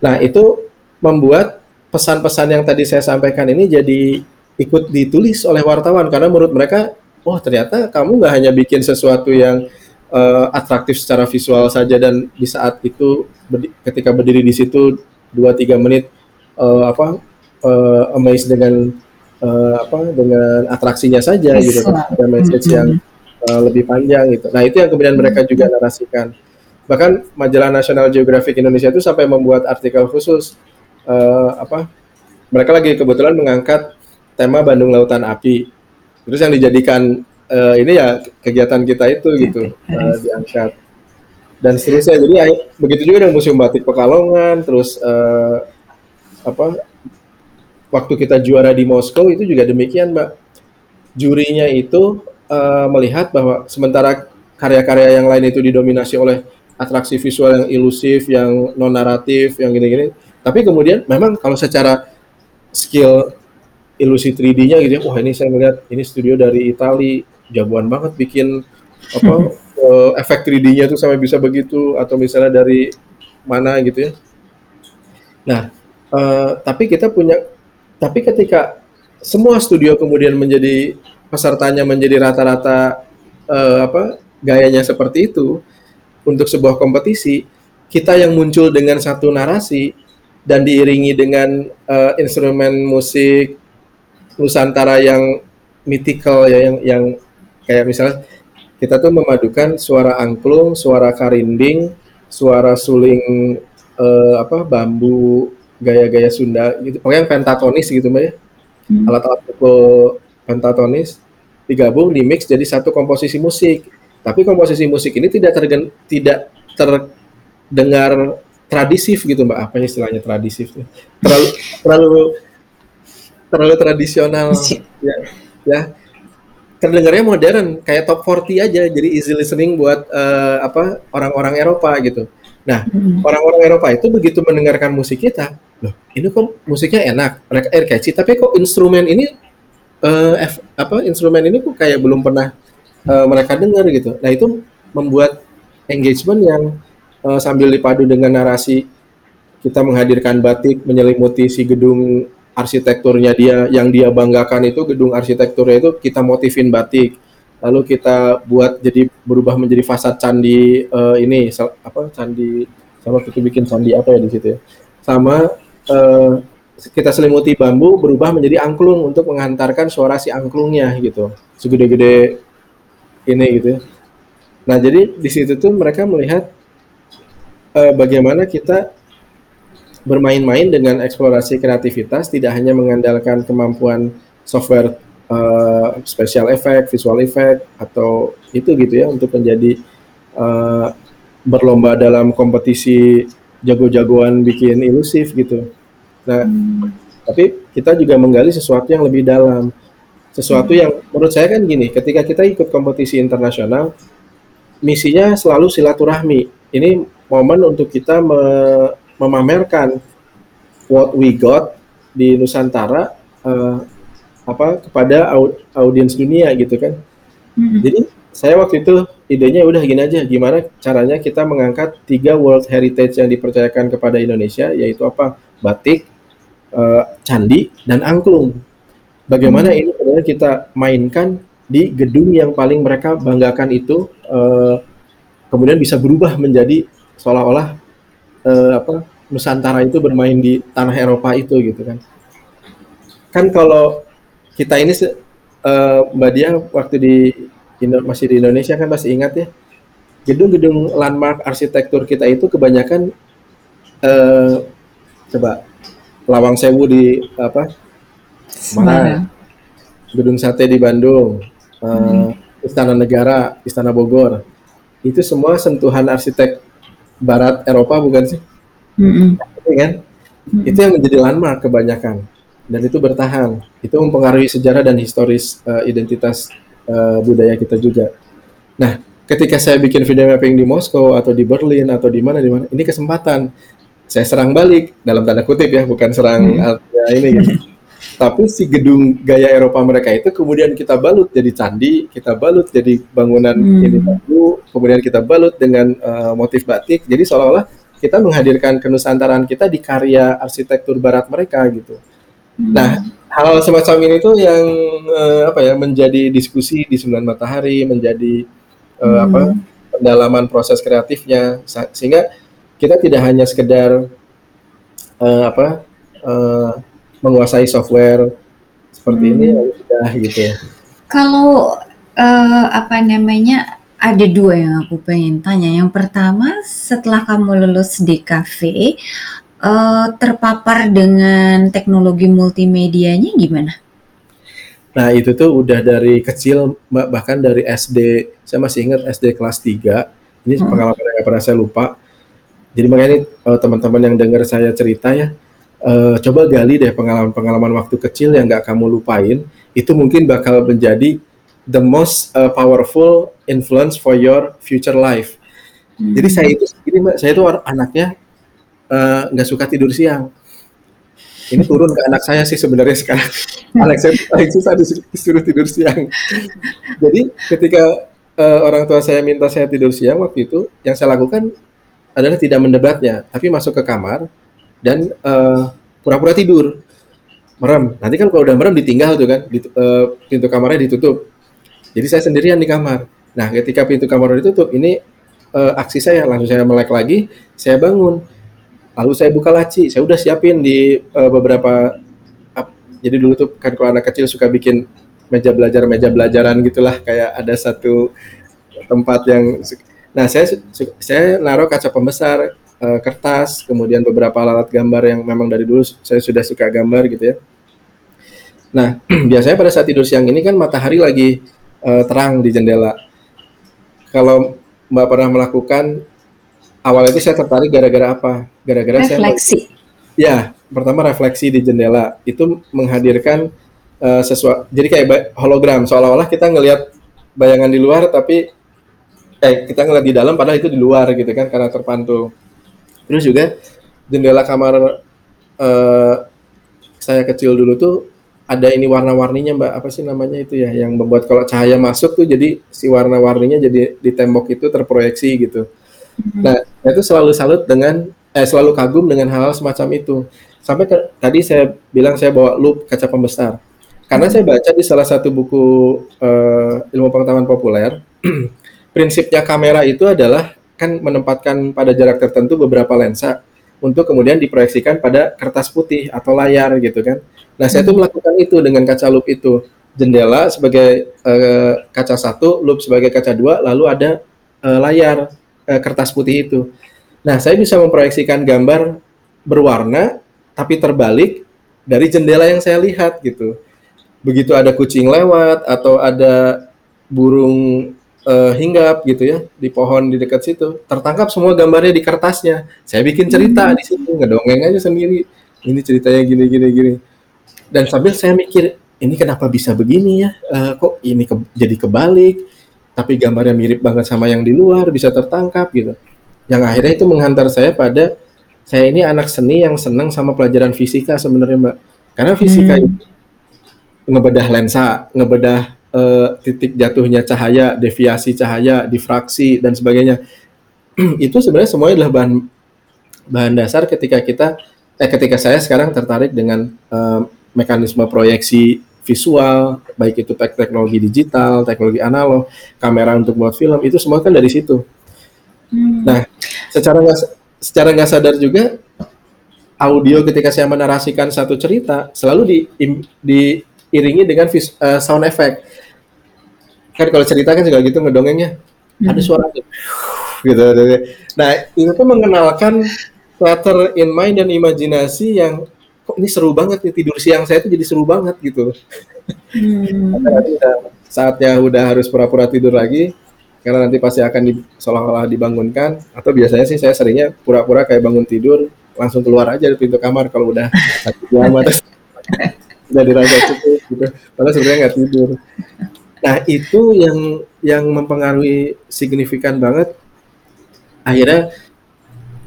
Nah itu membuat pesan-pesan yang tadi saya sampaikan ini jadi ikut ditulis oleh wartawan karena menurut mereka, oh ternyata kamu nggak hanya bikin sesuatu yang uh, atraktif secara visual saja dan di saat itu berdi ketika berdiri di situ 2-3 menit uh, apa uh, amazed dengan uh, apa dengan atraksinya saja gitu ada message yang uh, lebih panjang gitu. Nah, itu yang kemudian mereka juga narasikan. Bahkan majalah National Geographic Indonesia itu sampai membuat artikel khusus uh, apa? Mereka lagi kebetulan mengangkat tema Bandung Lautan Api. Terus yang dijadikan uh, ini ya kegiatan kita itu gitu uh, diangkat dan seterusnya. Jadi ya, begitu juga dengan Museum Batik Pekalongan, terus uh, apa? Waktu kita juara di Moskow itu juga demikian, Mbak. Jurinya itu uh, melihat bahwa sementara karya-karya yang lain itu didominasi oleh atraksi visual yang ilusif, yang non naratif, yang gini-gini. Tapi kemudian memang kalau secara skill ilusi 3D-nya gitu ya, wah ini saya melihat ini studio dari Italia, jagoan banget bikin apa uh, efek 3D-nya tuh sampai bisa begitu atau misalnya dari mana gitu ya. Nah, uh, tapi kita punya tapi ketika semua studio kemudian menjadi pesertanya menjadi rata-rata uh, apa gayanya seperti itu untuk sebuah kompetisi, kita yang muncul dengan satu narasi dan diiringi dengan uh, instrumen musik Nusantara yang mythical ya yang yang kayak misalnya kita tuh memadukan suara angklung, suara karinding, suara suling uh, apa bambu gaya-gaya Sunda gitu. Pokoknya pentatonis gitu Mbak ya. Hmm. Alat-alat pukul pentatonis digabung di mix jadi satu komposisi musik. Tapi komposisi musik ini tidak tergen, tidak terdengar tradisif gitu mbak. Apa istilahnya tradisif? Terlalu terlalu terlalu tradisional. ya, ya. Terdengarnya modern, kayak top 40 aja. Jadi easy listening buat uh, apa orang-orang Eropa gitu. Nah, orang-orang Eropa itu begitu mendengarkan musik kita, loh, ini kok musiknya enak, mereka air catchy, tapi kok instrumen ini uh, F, apa instrumen ini kok kayak belum pernah uh, mereka dengar gitu. Nah itu membuat engagement yang uh, sambil dipadu dengan narasi kita menghadirkan batik menyelimuti si gedung arsitekturnya dia yang dia banggakan itu gedung arsitekturnya itu kita motifin batik lalu kita buat jadi berubah menjadi fasad candi uh, ini apa candi sama kita bikin candi apa ya di situ ya sama uh, kita selimuti bambu berubah menjadi angklung untuk mengantarkan suara si angklungnya gitu segede-gede ini gitu ya. nah jadi di situ tuh mereka melihat uh, bagaimana kita bermain-main dengan eksplorasi kreativitas tidak hanya mengandalkan kemampuan software uh, special effect, visual effect atau itu gitu ya untuk menjadi uh, berlomba dalam kompetisi jago-jagoan bikin ilusif gitu. Nah, hmm. tapi kita juga menggali sesuatu yang lebih dalam. Sesuatu hmm. yang menurut saya kan gini, ketika kita ikut kompetisi internasional, misinya selalu silaturahmi. Ini momen untuk kita me memamerkan what we got di Nusantara uh, apa kepada audiens dunia gitu kan. Hmm. Jadi saya waktu itu idenya udah gini aja, gimana caranya kita mengangkat tiga World Heritage yang dipercayakan kepada Indonesia, yaitu apa? Batik, uh, candi dan angklung. Bagaimana hmm. ini sebenarnya kita mainkan di gedung yang paling mereka banggakan itu uh, kemudian bisa berubah menjadi seolah-olah uh, apa Nusantara itu bermain di tanah Eropa itu gitu kan. kan kalau kita ini uh, Mbak Dia waktu di masih di Indonesia kan pasti ingat ya gedung-gedung landmark arsitektur kita itu kebanyakan uh, coba Lawang Sewu di apa mana gedung sate di Bandung uh, hmm. Istana Negara Istana Bogor itu semua sentuhan arsitek Barat Eropa bukan sih? Hmm. kan? Hmm. Itu yang menjadi landmark kebanyakan dan itu bertahan. Itu mempengaruhi sejarah dan historis uh, identitas uh, budaya kita juga. Nah, ketika saya bikin video mapping di Moskow atau di Berlin atau di mana di mana, ini kesempatan saya serang balik dalam tanda kutip ya, bukan serang hmm. ya ini gitu. Tapi si gedung gaya Eropa mereka itu kemudian kita balut jadi candi, kita balut jadi bangunan hmm. ini baru, kemudian kita balut dengan uh, motif batik. Jadi seolah-olah kita menghadirkan kenusantaraan kita di karya arsitektur barat mereka gitu. Nah, hal semacam ini tuh yang uh, apa ya menjadi diskusi di Sembilan Matahari, menjadi uh, hmm. apa pendalaman proses kreatifnya sehingga kita tidak hanya sekedar uh, apa uh, menguasai software seperti hmm. ini sudah gitu. Ya. Kalau uh, apa namanya ada dua yang aku pengen tanya. Yang pertama, setelah kamu lulus di kafe, uh, terpapar dengan teknologi multimedianya gimana? Nah itu tuh udah dari kecil bahkan dari SD saya masih ingat SD kelas 3 ini hmm. pengalaman yang pernah saya lupa jadi makanya uh, teman-teman yang dengar saya cerita ya uh, coba gali deh pengalaman-pengalaman waktu kecil yang nggak kamu lupain itu mungkin bakal menjadi the most uh, powerful influence for your future life. Hmm. Jadi saya itu ini mbak saya itu anaknya nggak uh, suka tidur siang. Ini turun ke anak saya sih sebenarnya sekarang. anak saya paling susah disuruh tidur siang. Jadi ketika uh, orang tua saya minta saya tidur siang waktu itu, yang saya lakukan adalah tidak mendebatnya, tapi masuk ke kamar dan eh, pura-pura tidur, merem. Nanti kan kalau udah merem ditinggal tuh kan, di, uh, pintu kamarnya ditutup. Jadi saya sendirian di kamar. Nah, ketika pintu kamar ditutup, ini uh, aksi saya langsung saya melek lagi, saya bangun Lalu saya buka laci, saya udah siapin di uh, beberapa uh, jadi dulu tuh kan kalau anak kecil suka bikin meja belajar meja belajaran gitulah kayak ada satu tempat yang nah saya saya naruh kaca pembesar uh, kertas kemudian beberapa alat gambar yang memang dari dulu saya sudah suka gambar gitu ya nah biasanya pada saat tidur siang ini kan matahari lagi uh, terang di jendela kalau mbak pernah melakukan awal itu saya tertarik gara-gara apa? Gara-gara saya refleksi. Ya, pertama refleksi di jendela itu menghadirkan uh, sesuatu. Jadi kayak hologram, seolah-olah kita ngelihat bayangan di luar, tapi eh kita ngeliat di dalam, padahal itu di luar gitu kan karena terpantul. Terus juga jendela kamar uh, saya kecil dulu tuh ada ini warna-warninya mbak apa sih namanya itu ya yang membuat kalau cahaya masuk tuh jadi si warna-warninya jadi di tembok itu terproyeksi gitu Hmm. Nah, saya itu selalu salut dengan eh selalu kagum dengan hal, -hal semacam itu. Sampai ke, tadi saya bilang saya bawa loop kaca pembesar. Karena saya baca di salah satu buku uh, ilmu pengetahuan populer, prinsipnya kamera itu adalah kan menempatkan pada jarak tertentu beberapa lensa untuk kemudian diproyeksikan pada kertas putih atau layar gitu kan. Nah, saya itu hmm. melakukan itu dengan kaca loop itu. Jendela sebagai uh, kaca satu, loop sebagai kaca dua, lalu ada uh, layar uh, kertas putih itu. Nah, saya bisa memproyeksikan gambar berwarna tapi terbalik dari jendela yang saya lihat gitu. Begitu ada kucing lewat atau ada burung uh, hinggap gitu ya di pohon di dekat situ, tertangkap semua gambarnya di kertasnya. Saya bikin cerita hmm. di situ, ngedongeng aja sendiri. Ini ceritanya gini gini gini. Dan sambil saya mikir, ini kenapa bisa begini ya? Uh, kok ini ke, jadi kebalik? tapi gambarnya mirip banget sama yang di luar bisa tertangkap gitu yang akhirnya itu menghantar saya pada saya ini anak seni yang senang sama pelajaran fisika sebenarnya mbak karena fisika hmm. itu ngebedah lensa ngebedah uh, titik jatuhnya cahaya deviasi cahaya difraksi dan sebagainya itu sebenarnya semuanya adalah bahan bahan dasar ketika kita eh ketika saya sekarang tertarik dengan uh, mekanisme proyeksi visual, baik itu teknologi digital, teknologi analog, kamera untuk buat film, itu semua kan dari situ. Hmm. Nah, secara nggak secara nggak sadar juga audio ketika saya menarasikan satu cerita selalu di, diiringi dengan vis, uh, sound effect. Kan kalau cerita kan juga gitu ngedongengnya hmm. ada suara gitu. Nah, itu tuh mengenalkan theater in mind dan imajinasi yang kok ini seru banget nih tidur siang saya tuh jadi seru banget gitu. Hmm. saatnya udah harus pura-pura tidur lagi karena nanti pasti akan di, seolah-olah dibangunkan atau biasanya sih saya seringnya pura-pura kayak bangun tidur langsung keluar aja dari pintu kamar kalau udah lama udah dirasa cukup gitu. Padahal sebenarnya nggak tidur. Nah itu yang yang mempengaruhi signifikan banget. Akhirnya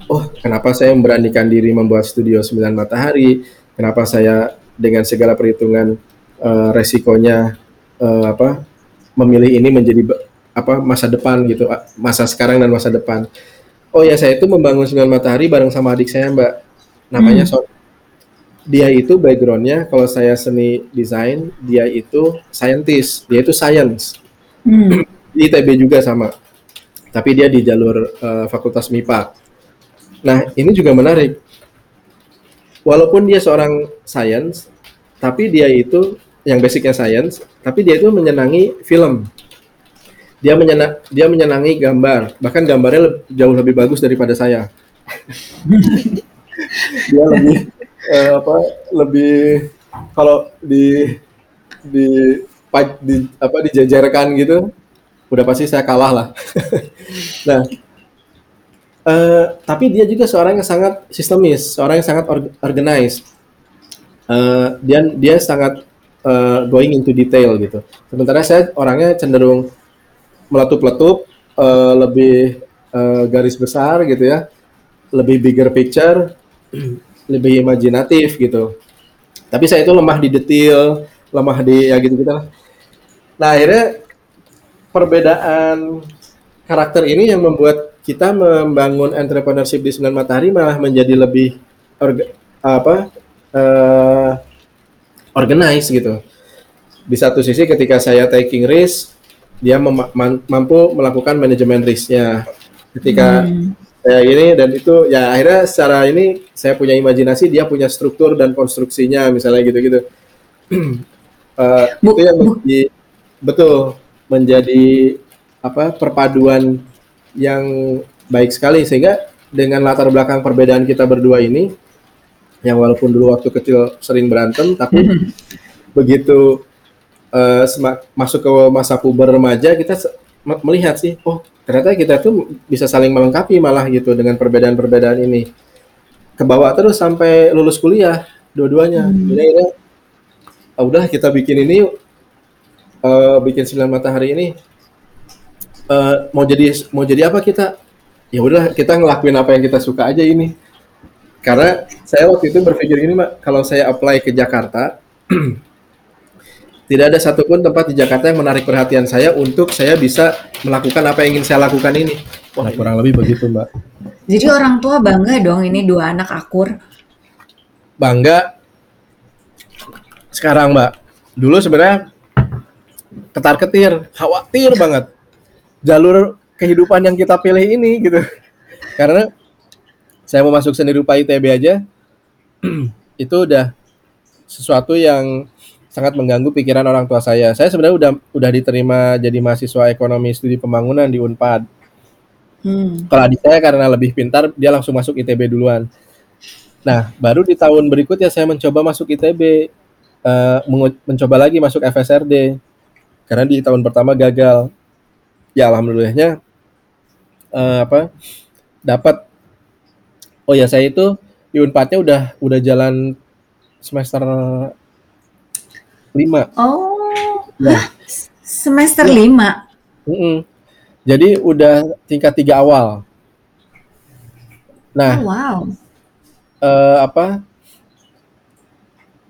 oh kenapa saya memberanikan diri membuat studio sembilan matahari? Kenapa saya dengan segala perhitungan uh, resikonya uh, apa memilih ini menjadi apa masa depan gitu masa sekarang dan masa depan. Oh ya saya itu membangun sembilan matahari bareng sama adik saya mbak. Namanya hmm. Dia itu backgroundnya kalau saya seni desain dia itu scientist dia itu science. Hmm. di ITB juga sama tapi dia di jalur uh, fakultas MIPA nah ini juga menarik. Walaupun dia seorang science tapi dia itu yang basicnya science tapi dia itu menyenangi film. Dia menyenang dia menyenangi gambar. Bahkan gambarnya jauh lebih bagus daripada saya. Dia lebih eh, apa lebih kalau di di di apa dijajarkan gitu udah pasti saya kalah lah. Nah eh, tapi dia juga seorang yang sangat sistemis seorang yang sangat organized. Uh, dia dia sangat uh, going into detail gitu. Sementara saya orangnya cenderung meletup-letup, uh, lebih uh, garis besar gitu ya, lebih bigger picture, lebih imajinatif gitu. Tapi saya itu lemah di detail, lemah di ya gitu-gitu lah. Nah akhirnya perbedaan karakter ini yang membuat kita membangun entrepreneurship di Sembilan Matahari malah menjadi lebih orga, apa uh, organize gitu. Di satu sisi ketika saya taking risk, dia mampu melakukan manajemen risknya ketika hmm. Saya ini dan itu ya akhirnya secara ini saya punya imajinasi dia punya struktur dan konstruksinya misalnya gitu-gitu. Uh, itu yang menjadi betul menjadi apa perpaduan yang baik sekali. Sehingga dengan latar belakang perbedaan kita berdua ini yang walaupun dulu waktu kecil sering berantem tapi begitu uh, masuk ke masa puber remaja kita melihat sih oh ternyata kita tuh bisa saling melengkapi malah gitu dengan perbedaan-perbedaan ini. Ke bawah terus sampai lulus kuliah dua-duanya. Hmm. jadi akhirnya oh, udah kita bikin ini uh, bikin sembilan matahari ini. Uh, mau jadi mau jadi apa kita? Ya udah kita ngelakuin apa yang kita suka aja ini. Karena saya waktu itu berpikir ini mak kalau saya apply ke Jakarta tidak ada satupun tempat di Jakarta yang menarik perhatian saya untuk saya bisa melakukan apa yang ingin saya lakukan ini. Wah, kurang lebih begitu, Mbak. Jadi orang tua bangga dong ini dua anak akur. Bangga. Sekarang, Mbak. Dulu sebenarnya ketar-ketir, khawatir banget. Jalur kehidupan yang kita pilih ini gitu. Karena saya mau masuk seni rupa ITB aja itu udah sesuatu yang sangat mengganggu pikiran orang tua saya. Saya sebenarnya udah udah diterima jadi mahasiswa ekonomi studi pembangunan di Unpad. Hmm. Kalau adik saya karena lebih pintar, dia langsung masuk ITB duluan. Nah, baru di tahun berikutnya saya mencoba masuk ITB, uh, eh, mencoba lagi masuk FSRD, karena di tahun pertama gagal. Ya alhamdulillahnya uh, apa dapat. Oh ya saya itu di Unpadnya udah udah jalan semester lima. Oh, nah. semester ya. lima. Mm -mm. Jadi udah tingkat tiga awal. Nah, oh, wow. Uh, apa?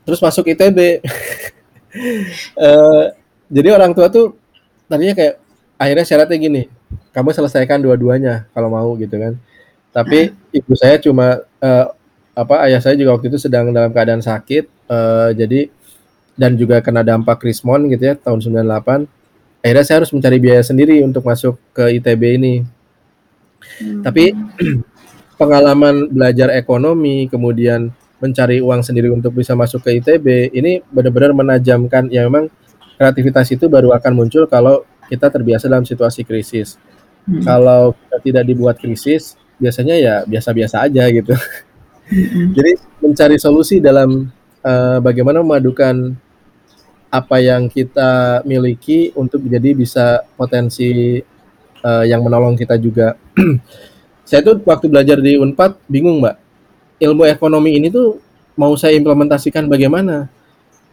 Terus masuk ITB. uh, eh, jadi orang tua tuh tadinya kayak akhirnya syaratnya gini, kamu selesaikan dua-duanya kalau mau gitu kan. Tapi ibu saya cuma uh, apa ayah saya juga waktu itu sedang dalam keadaan sakit, uh, jadi dan juga kena dampak Krismon gitu ya tahun 98 akhirnya saya harus mencari biaya sendiri untuk masuk ke ITB ini hmm. tapi pengalaman belajar ekonomi, kemudian mencari uang sendiri untuk bisa masuk ke ITB, ini benar-benar menajamkan ya memang kreativitas itu baru akan muncul kalau kita terbiasa dalam situasi krisis. Hmm. Kalau kita tidak dibuat krisis, biasanya ya biasa-biasa aja gitu. Hmm. Jadi mencari solusi dalam uh, bagaimana memadukan apa yang kita miliki untuk jadi bisa potensi uh, yang menolong kita juga. saya tuh waktu belajar di Unpad bingung mbak, ilmu ekonomi ini tuh mau saya implementasikan bagaimana?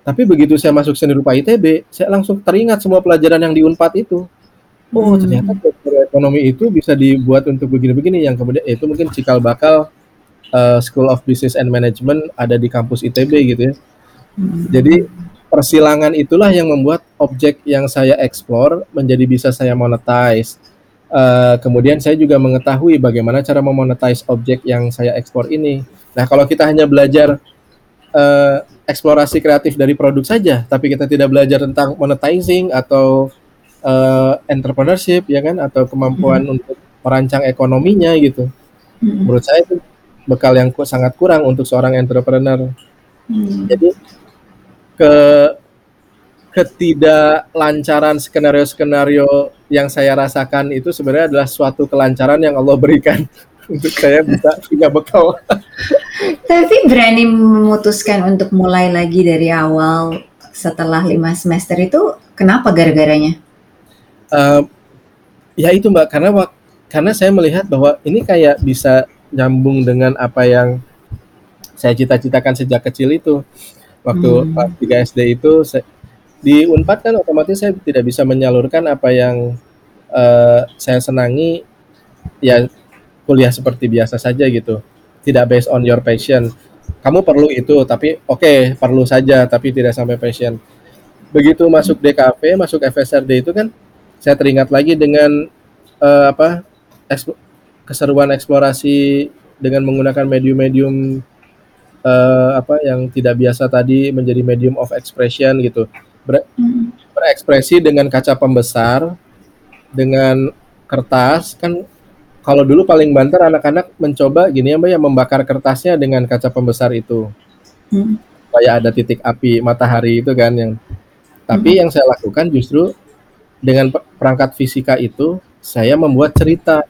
Tapi begitu saya masuk seni rupa ITB, saya langsung teringat semua pelajaran yang di Unpad itu oh hmm. ternyata ekonomi itu bisa dibuat untuk begini-begini yang kemudian itu mungkin cikal bakal uh, School of Business and Management ada di kampus ITB gitu ya. Hmm. Jadi persilangan itulah yang membuat objek yang saya explore menjadi bisa saya monetize. Uh, kemudian saya juga mengetahui bagaimana cara memonetize objek yang saya ekspor ini. Nah, kalau kita hanya belajar uh, eksplorasi kreatif dari produk saja, tapi kita tidak belajar tentang monetizing atau uh, entrepreneurship ya kan atau kemampuan hmm. untuk merancang ekonominya gitu. Hmm. Menurut saya itu bekal yang sangat kurang untuk seorang entrepreneur. Hmm. Jadi ke ketidaklancaran skenario-skenario yang saya rasakan itu sebenarnya adalah suatu kelancaran yang Allah berikan untuk saya bisa punya bekal. Tapi berani memutuskan untuk mulai lagi dari awal setelah lima semester itu kenapa gara-garanya? uh, ya itu mbak karena karena saya melihat bahwa ini kayak bisa nyambung dengan apa yang saya cita-citakan sejak kecil itu waktu hmm. pas 3 SD itu saya, di Unpad kan otomatis saya tidak bisa menyalurkan apa yang uh, saya senangi ya kuliah seperti biasa saja gitu. Tidak based on your passion. Kamu perlu itu tapi oke okay, perlu saja tapi tidak sampai passion. Begitu masuk DKV masuk FSRD itu kan saya teringat lagi dengan uh, apa eksp keseruan eksplorasi dengan menggunakan medium-medium uh, apa yang tidak biasa tadi menjadi medium of expression gitu Ber hmm. berekspresi dengan kaca pembesar dengan kertas kan kalau dulu paling banter anak-anak mencoba gini ya mbak ya membakar kertasnya dengan kaca pembesar itu hmm. supaya ada titik api matahari itu kan yang tapi hmm. yang saya lakukan justru dengan perangkat fisika itu saya membuat cerita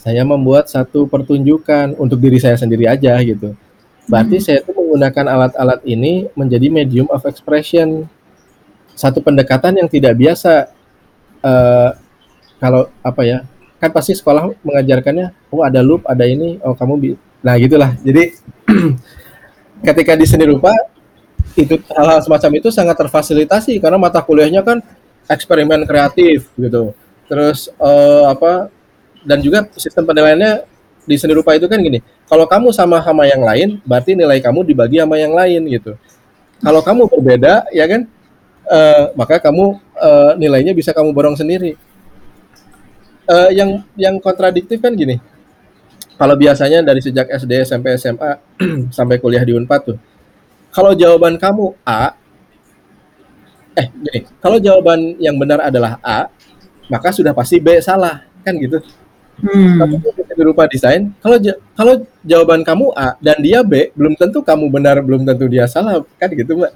saya membuat satu pertunjukan untuk diri saya sendiri aja gitu berarti hmm. saya itu menggunakan alat-alat ini menjadi medium of expression satu pendekatan yang tidak biasa uh, kalau apa ya kan pasti sekolah mengajarkannya oh ada loop ada ini oh kamu nah gitulah jadi ketika di seni rupa itu hal-hal semacam itu sangat terfasilitasi karena mata kuliahnya kan eksperimen kreatif gitu. Terus uh, apa dan juga sistem penilaiannya di seni rupa itu kan gini. Kalau kamu sama sama yang lain, berarti nilai kamu dibagi sama yang lain gitu. Kalau kamu berbeda, ya kan, uh, maka kamu uh, nilainya bisa kamu borong sendiri. Uh, yang yang kontradiktif kan gini. Kalau biasanya dari sejak SD, SMP, SMA sampai kuliah di Unpad tuh, kalau jawaban kamu A, eh gini, kalau jawaban yang benar adalah A, maka sudah pasti B salah, kan gitu. Hmm. Berupa desain, kalau kalau jawaban kamu A dan dia B, belum tentu kamu benar, belum tentu dia salah, kan gitu mbak.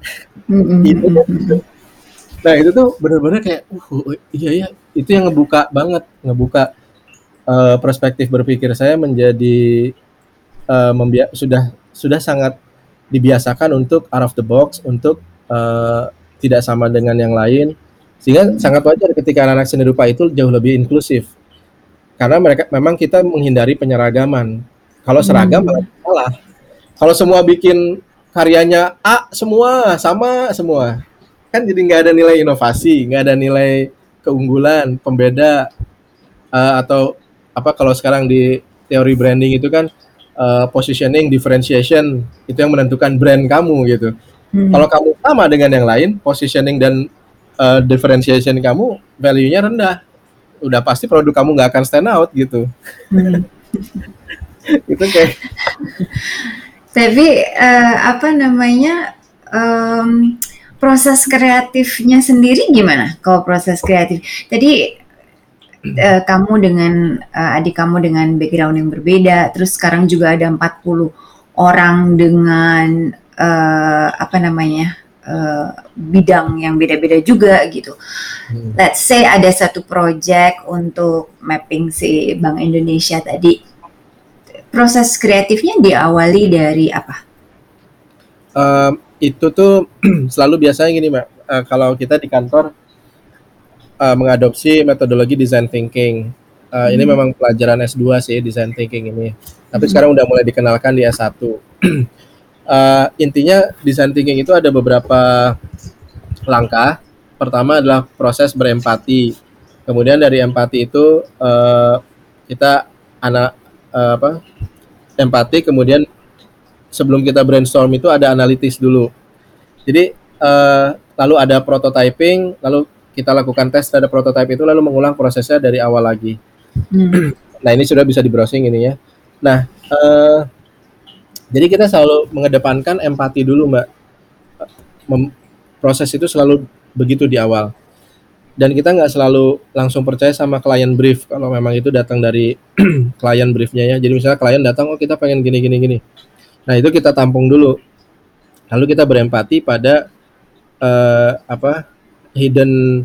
Hmm. itu kan, gitu. Nah itu tuh benar-benar kayak, uh, iya iya, itu yang ngebuka banget, ngebuka uh, perspektif berpikir saya menjadi uh, sudah sudah sangat dibiasakan untuk out of the box, untuk uh, tidak sama dengan yang lain sehingga sangat wajar ketika anak-anak seni rupa itu jauh lebih inklusif karena mereka memang kita menghindari penyeragaman kalau seragam hmm. malah kalau semua bikin karyanya A semua sama semua kan jadi nggak ada nilai inovasi nggak ada nilai keunggulan pembeda uh, atau apa kalau sekarang di teori branding itu kan uh, positioning differentiation itu yang menentukan brand kamu gitu Hmm. Kalau kamu sama dengan yang lain, positioning dan uh, differentiation kamu value-nya rendah. Udah pasti produk kamu nggak akan stand out gitu. Hmm. itu kayak. Tapi uh, apa namanya um, proses kreatifnya sendiri gimana? Kalau proses kreatif, tadi uh, kamu dengan uh, adik kamu dengan background yang berbeda, terus sekarang juga ada 40 orang dengan uh, apa namanya uh, bidang yang beda-beda juga gitu. Hmm. Let's say ada satu project untuk mapping si Bank Indonesia tadi. Proses kreatifnya diawali dari apa? Uh, itu tuh selalu biasanya gini, Mbak. Uh, kalau kita di kantor uh, mengadopsi metodologi design thinking. Uh, hmm. Ini memang pelajaran S2 sih design thinking ini. Tapi hmm. sekarang udah mulai dikenalkan di S1. uh, intinya design thinking itu ada beberapa langkah. Pertama adalah proses berempati. Kemudian dari empati itu uh, kita anak uh, apa? Empati kemudian sebelum kita brainstorm itu ada analitis dulu. Jadi uh, lalu ada prototyping, lalu kita lakukan tes terhadap prototipe itu lalu mengulang prosesnya dari awal lagi. Hmm. nah ini sudah bisa di browsing ini ya. Nah uh, jadi kita selalu mengedepankan empati dulu mbak. Mem proses itu selalu begitu di awal. Dan kita nggak selalu langsung percaya sama klien brief kalau memang itu datang dari klien briefnya ya. Jadi misalnya klien datang, oh kita pengen gini gini gini. Nah itu kita tampung dulu. Lalu kita berempati pada uh, apa hidden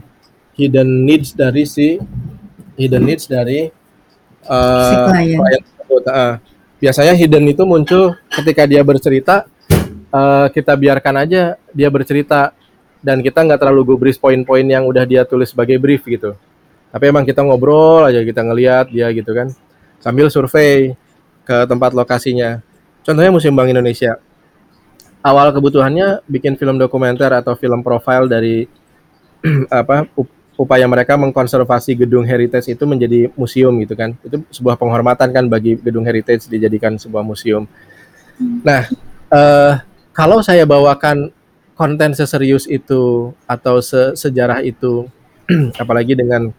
hidden needs dari si hidden needs dari uh, si klien. Uh, biasanya hidden itu muncul ketika dia bercerita, uh, kita biarkan aja dia bercerita dan kita nggak terlalu gubris poin-poin yang udah dia tulis sebagai brief gitu. Tapi emang kita ngobrol aja kita ngeliat dia gitu kan, sambil survei ke tempat lokasinya. Contohnya Museum Bank Indonesia. Awal kebutuhannya bikin film dokumenter atau film profile dari apa upaya mereka mengkonservasi gedung heritage itu menjadi museum gitu kan. Itu sebuah penghormatan kan bagi gedung heritage dijadikan sebuah museum. Nah uh, kalau saya bawakan konten seserius itu atau se sejarah itu apalagi dengan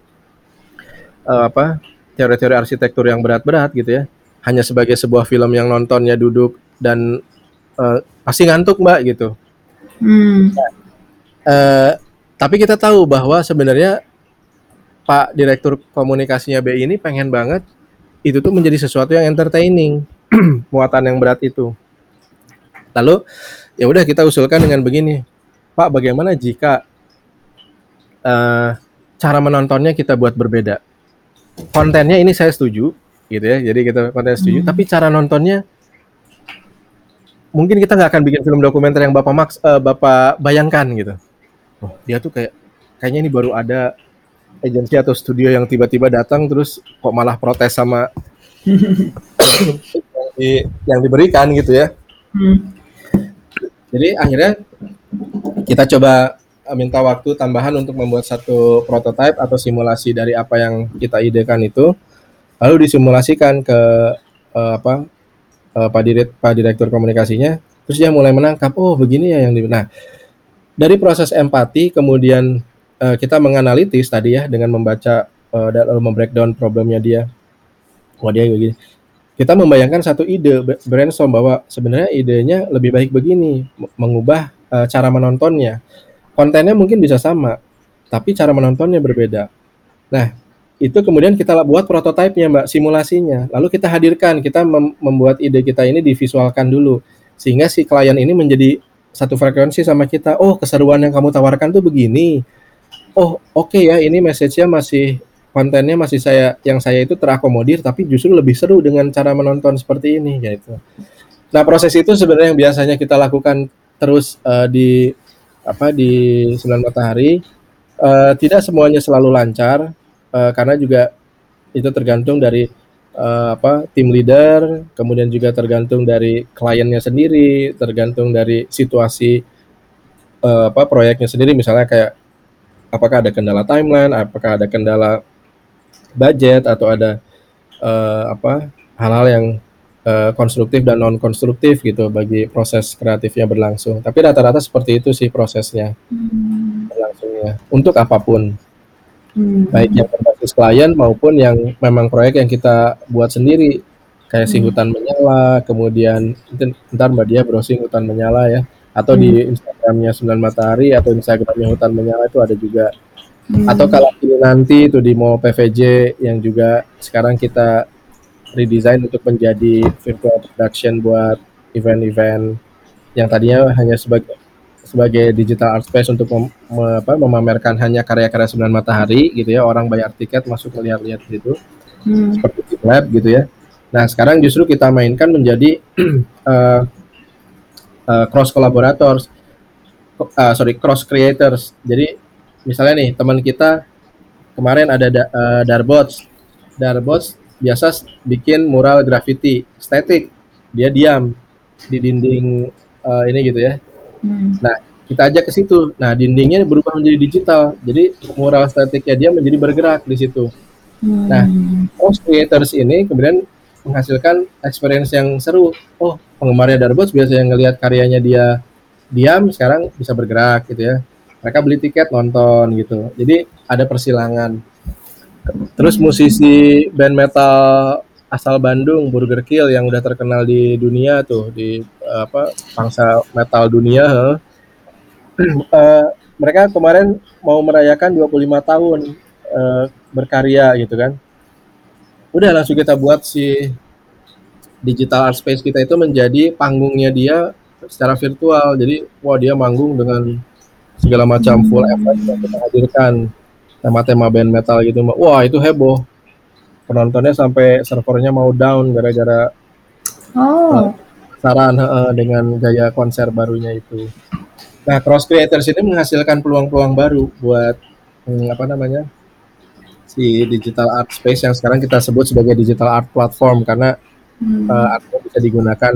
uh, apa teori-teori arsitektur yang berat-berat gitu ya. Hanya sebagai sebuah film yang nontonnya duduk dan uh, pasti ngantuk mbak gitu. Hmm. uh, tapi kita tahu bahwa sebenarnya Pak Direktur Komunikasinya BI ini pengen banget itu tuh menjadi sesuatu yang entertaining, muatan yang berat itu. Lalu ya udah kita usulkan dengan begini, Pak, bagaimana jika uh, cara menontonnya kita buat berbeda? Kontennya ini saya setuju, gitu ya. Jadi kita konten setuju, hmm. tapi cara nontonnya mungkin kita nggak akan bikin film dokumenter yang bapak Max, uh, bapak bayangkan gitu oh dia tuh kayak kayaknya ini baru ada agensi atau studio yang tiba-tiba datang terus kok malah protes sama yang, di, yang diberikan gitu ya. Hmm. Jadi akhirnya kita coba eh, minta waktu tambahan untuk membuat satu prototipe atau simulasi dari apa yang kita idekan itu, lalu disimulasikan ke uh, apa uh, Pak Pak Direktur Komunikasinya, terus dia mulai menangkap, oh begini ya yang di. Nah, dari proses empati kemudian uh, kita menganalitis tadi ya dengan membaca uh, dan lalu membreakdown problemnya dia. Oh dia begini. Kita membayangkan satu ide brainstorm bahwa sebenarnya idenya lebih baik begini, mengubah uh, cara menontonnya. Kontennya mungkin bisa sama, tapi cara menontonnya berbeda. Nah, itu kemudian kita buat prototipenya mbak simulasinya lalu kita hadirkan kita mem membuat ide kita ini divisualkan dulu sehingga si klien ini menjadi satu frekuensi sama kita. Oh, keseruan yang kamu tawarkan tuh begini. Oh, oke okay ya, ini message-nya masih kontennya masih saya yang saya itu terakomodir tapi justru lebih seru dengan cara menonton seperti ini gitu. Nah, proses itu sebenarnya yang biasanya kita lakukan terus uh, di apa di Sembilan Matahari uh, tidak semuanya selalu lancar uh, karena juga itu tergantung dari uh, apa tim leader, kemudian juga tergantung dari kliennya sendiri, tergantung dari situasi uh, apa proyeknya sendiri misalnya kayak apakah ada kendala timeline, apakah ada kendala budget atau ada uh, apa hal-hal yang uh, konstruktif dan non konstruktif gitu bagi proses kreatifnya berlangsung. Tapi rata-rata seperti itu sih prosesnya hmm. berlangsungnya untuk apa pun hmm. baik yang berbasis klien maupun yang memang proyek yang kita buat sendiri kayak si hmm. hutan menyala kemudian ntar mbak dia browsing hutan menyala ya atau hmm. di Instagramnya Sembilan Matahari atau Instagramnya hutan menyala itu ada juga Hmm. Atau kalau ini nanti itu di Mall PVJ yang juga sekarang kita redesign untuk menjadi virtual production buat event-event yang tadinya hanya sebagai sebagai digital art space untuk mem, apa, memamerkan hanya karya-karya sembilan matahari gitu ya. Orang bayar tiket masuk melihat-lihat gitu. Hmm. seperti lab gitu ya. Nah sekarang justru kita mainkan menjadi uh, uh, cross collaborators uh, sorry cross creators. Jadi misalnya nih teman kita kemarin ada da, uh, Darbots. Darbots biasa bikin mural graffiti static dia diam di dinding uh, ini gitu ya hmm. nah kita ajak ke situ. Nah dindingnya berubah menjadi digital. Jadi mural statiknya dia menjadi bergerak di situ. Hmm. nah cross creators ini kemudian menghasilkan experience yang seru. Oh penggemarnya Darbots biasa yang ngelihat karyanya dia diam sekarang bisa bergerak gitu ya. Mereka beli tiket nonton gitu. Jadi ada persilangan. Terus musisi band metal asal Bandung Burger Kill yang udah terkenal di dunia tuh di apa bangsa metal dunia uh, mereka kemarin mau merayakan 25 tahun uh, berkarya gitu kan. Udah langsung kita buat si digital art space kita itu menjadi panggungnya dia secara virtual. Jadi wah dia manggung dengan segala macam full effect yang kita hadirkan. Tema-tema band metal gitu wah itu heboh penontonnya sampai servernya mau down gara-gara oh. uh, saran uh, dengan gaya konser barunya itu nah cross creators ini menghasilkan peluang-peluang baru buat hmm, apa namanya si digital art space yang sekarang kita sebut sebagai digital art platform karena hmm. uh, artnya bisa digunakan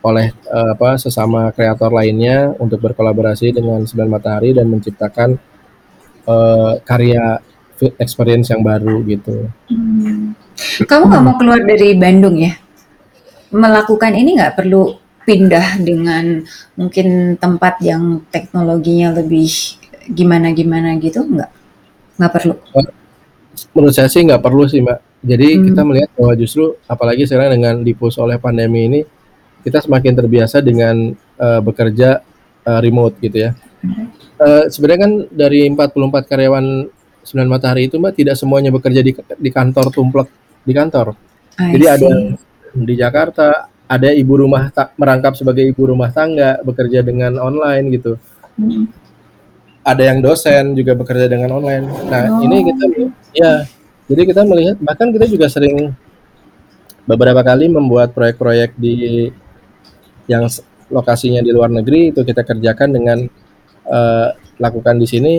oleh uh, apa sesama kreator lainnya untuk berkolaborasi dengan Sembilan Matahari dan menciptakan uh, karya experience yang baru gitu. Hmm. Kamu nggak mau keluar dari Bandung ya? Melakukan ini nggak perlu pindah dengan mungkin tempat yang teknologinya lebih gimana gimana gitu nggak? Nggak perlu? Menurut saya sih nggak perlu sih mbak. Jadi hmm. kita melihat bahwa justru apalagi sekarang dengan dipus oleh pandemi ini kita semakin terbiasa dengan uh, bekerja uh, remote gitu ya. Uh, sebenarnya kan dari 44 karyawan Sembilan Matahari itu Mbak tidak semuanya bekerja di, di kantor tumplek di kantor. I Jadi see. ada di Jakarta, ada ibu rumah tak merangkap sebagai ibu rumah tangga bekerja dengan online gitu. Hmm. Ada yang dosen juga bekerja dengan online. Nah, oh. ini kita ya jadi kita melihat bahkan kita juga sering beberapa kali membuat proyek-proyek di yang lokasinya di luar negeri itu kita kerjakan dengan uh, lakukan di sini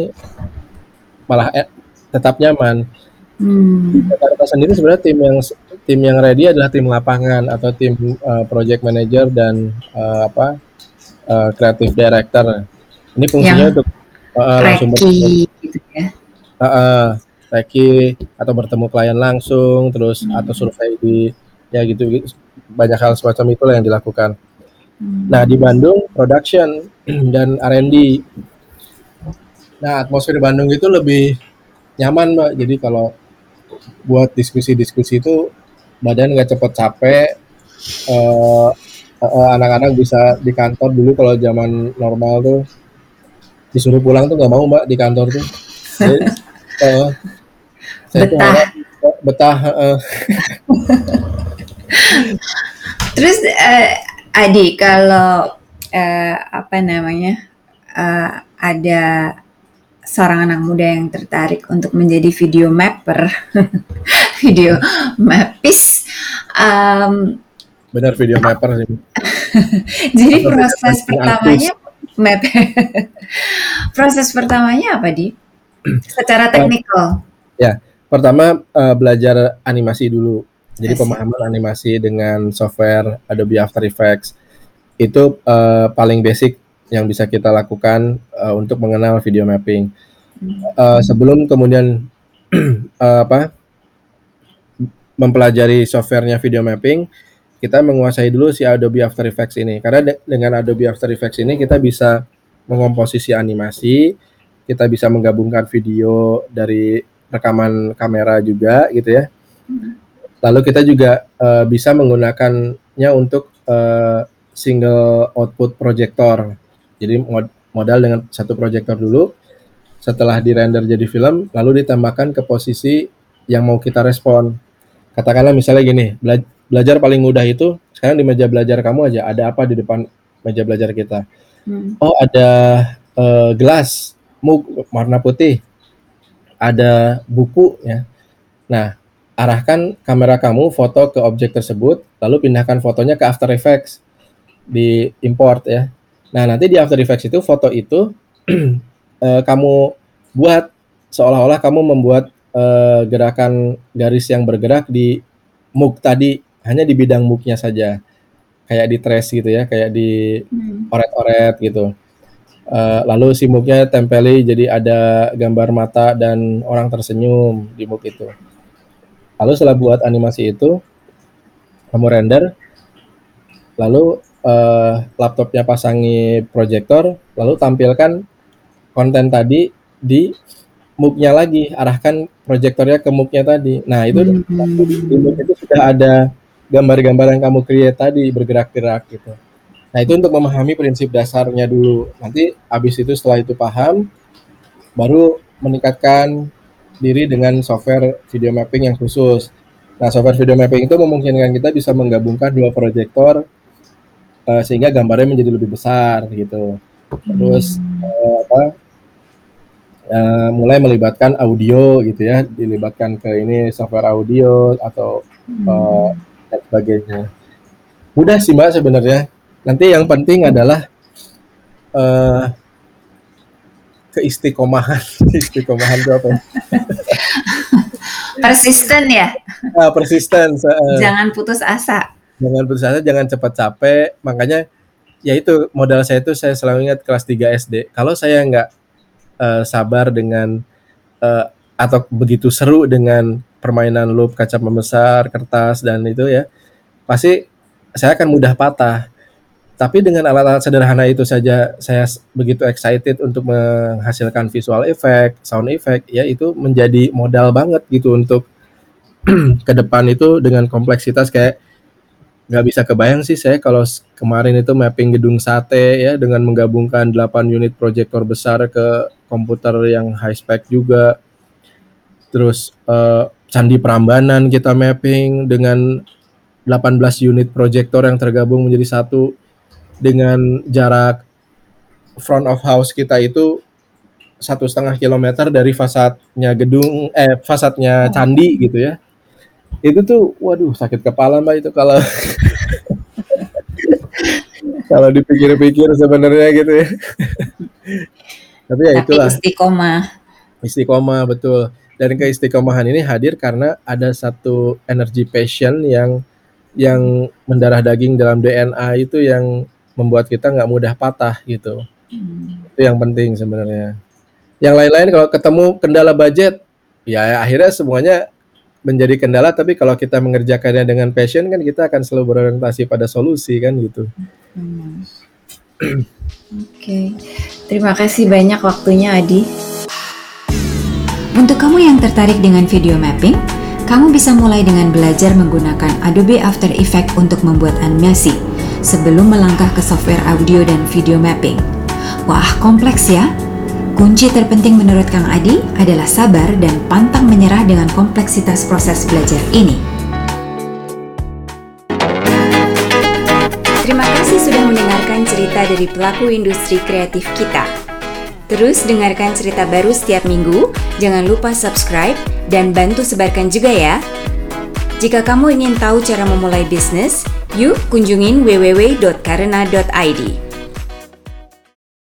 malah eh, tetap nyaman. Hmm. Jakarta sendiri sebenarnya tim yang tim yang ready adalah tim lapangan atau tim uh, project manager dan uh, apa uh, creative director. Ini fungsinya yang untuk uh, langsung bertemu, gitu ya. Uh, uh, atau bertemu klien langsung, terus hmm. atau survei di ya gitu banyak hal semacam itulah yang dilakukan. Nah, di Bandung production dan R&D. Nah, atmosfer Bandung itu lebih nyaman, Mbak. Jadi kalau buat diskusi-diskusi itu badan nggak cepet capek. Uh, uh, anak-anak bisa di kantor dulu kalau zaman normal tuh disuruh pulang tuh nggak mau mbak di kantor tuh. Jadi, uh, saya betah. Tuh betah. Uh. Terus uh, Adi, kalau uh, apa namanya uh, ada seorang anak muda yang tertarik untuk menjadi video mapper, video mapis, um, benar video mapper sih. jadi Atau proses pertamanya map, proses pertamanya apa di? Secara teknikal? ya, pertama uh, belajar animasi dulu jadi pemahaman animasi dengan software Adobe After Effects itu uh, paling basic yang bisa kita lakukan uh, untuk mengenal video mapping. Uh, sebelum kemudian uh, apa mempelajari softwarenya video mapping, kita menguasai dulu si Adobe After Effects ini. Karena de dengan Adobe After Effects ini kita bisa mengomposisi animasi, kita bisa menggabungkan video dari rekaman kamera juga gitu ya. Lalu kita juga uh, bisa menggunakannya untuk uh, single output projector. Jadi mod modal dengan satu projector dulu. setelah di render jadi film lalu ditambahkan ke posisi yang mau kita respon katakanlah misalnya gini bela belajar paling mudah itu sekarang di meja belajar kamu aja ada apa di depan meja belajar kita hmm. oh ada uh, gelas mug warna putih ada buku ya nah arahkan kamera kamu foto ke objek tersebut lalu pindahkan fotonya ke After Effects di import ya nah nanti di After Effects itu foto itu uh, kamu buat seolah-olah kamu membuat uh, gerakan garis yang bergerak di mug tadi hanya di bidang mugnya saja. Kayak di trace gitu ya kayak di hmm. oret-oret gitu. Uh, lalu si mugnya tempeli jadi ada gambar mata dan orang tersenyum di mug itu. Lalu setelah buat animasi itu kamu render lalu uh, laptopnya pasangi proyektor lalu tampilkan konten tadi di muknya lagi arahkan proyektornya ke muknya tadi. Nah itu hmm. di muk itu sudah ada gambar-gambar yang kamu create tadi bergerak-gerak gitu. Nah itu untuk memahami prinsip dasarnya dulu. Nanti habis itu setelah itu paham baru meningkatkan diri dengan software video mapping yang khusus. Nah software video mapping itu memungkinkan kita bisa menggabungkan dua proyektor uh, sehingga gambarnya menjadi lebih besar gitu terus uh, apa uh, mulai melibatkan audio gitu ya, dilibatkan ke ini software audio atau hmm. uh, dan sebagainya. Mudah sih mbak sebenarnya. Nanti yang penting adalah uh, keistiqomahan. istiqomahan itu apa? Ya? persisten ya. Uh, persisten. Uh, jangan putus asa. Jangan putus asa, jangan cepat capek. Makanya ya itu modal saya itu saya selalu ingat kelas 3 SD. Kalau saya nggak uh, sabar dengan uh, atau begitu seru dengan permainan loop kaca pembesar, kertas dan itu ya, pasti saya akan mudah patah. Tapi dengan alat-alat sederhana itu saja saya begitu excited untuk menghasilkan visual effect, sound effect, ya itu menjadi modal banget gitu untuk ke depan itu dengan kompleksitas kayak nggak bisa kebayang sih saya kalau kemarin itu mapping gedung sate ya dengan menggabungkan 8 unit proyektor besar ke komputer yang high spec juga. Terus uh, Candi Prambanan kita mapping dengan 18 unit proyektor yang tergabung menjadi satu dengan jarak front of house kita itu satu setengah kilometer dari fasadnya gedung eh fasadnya candi gitu ya itu tuh waduh sakit kepala mbak itu kalau kalau dipikir-pikir sebenarnya gitu ya. Tapi ya itulah. istiqomah. Istiqomah betul. Dan keistiqomahan ini hadir karena ada satu energi passion yang yang mendarah daging dalam DNA itu yang membuat kita nggak mudah patah gitu. Hmm. itu yang penting sebenarnya. Yang lain-lain kalau ketemu kendala budget ya akhirnya semuanya menjadi kendala tapi kalau kita mengerjakannya dengan passion kan kita akan selalu berorientasi pada solusi kan gitu. Hmm. Oke, okay. terima kasih banyak waktunya Adi. Untuk kamu yang tertarik dengan video mapping, kamu bisa mulai dengan belajar menggunakan Adobe After Effects untuk membuat animasi sebelum melangkah ke software audio dan video mapping. Wah, kompleks ya? Kunci terpenting menurut Kang Adi adalah sabar dan pantang menyerah dengan kompleksitas proses belajar ini. Terima kasih sudah mendengarkan cerita dari pelaku industri kreatif kita. Terus dengarkan cerita baru setiap minggu, jangan lupa subscribe dan bantu sebarkan juga ya. Jika kamu ingin tahu cara memulai bisnis, yuk kunjungin www.karena.id.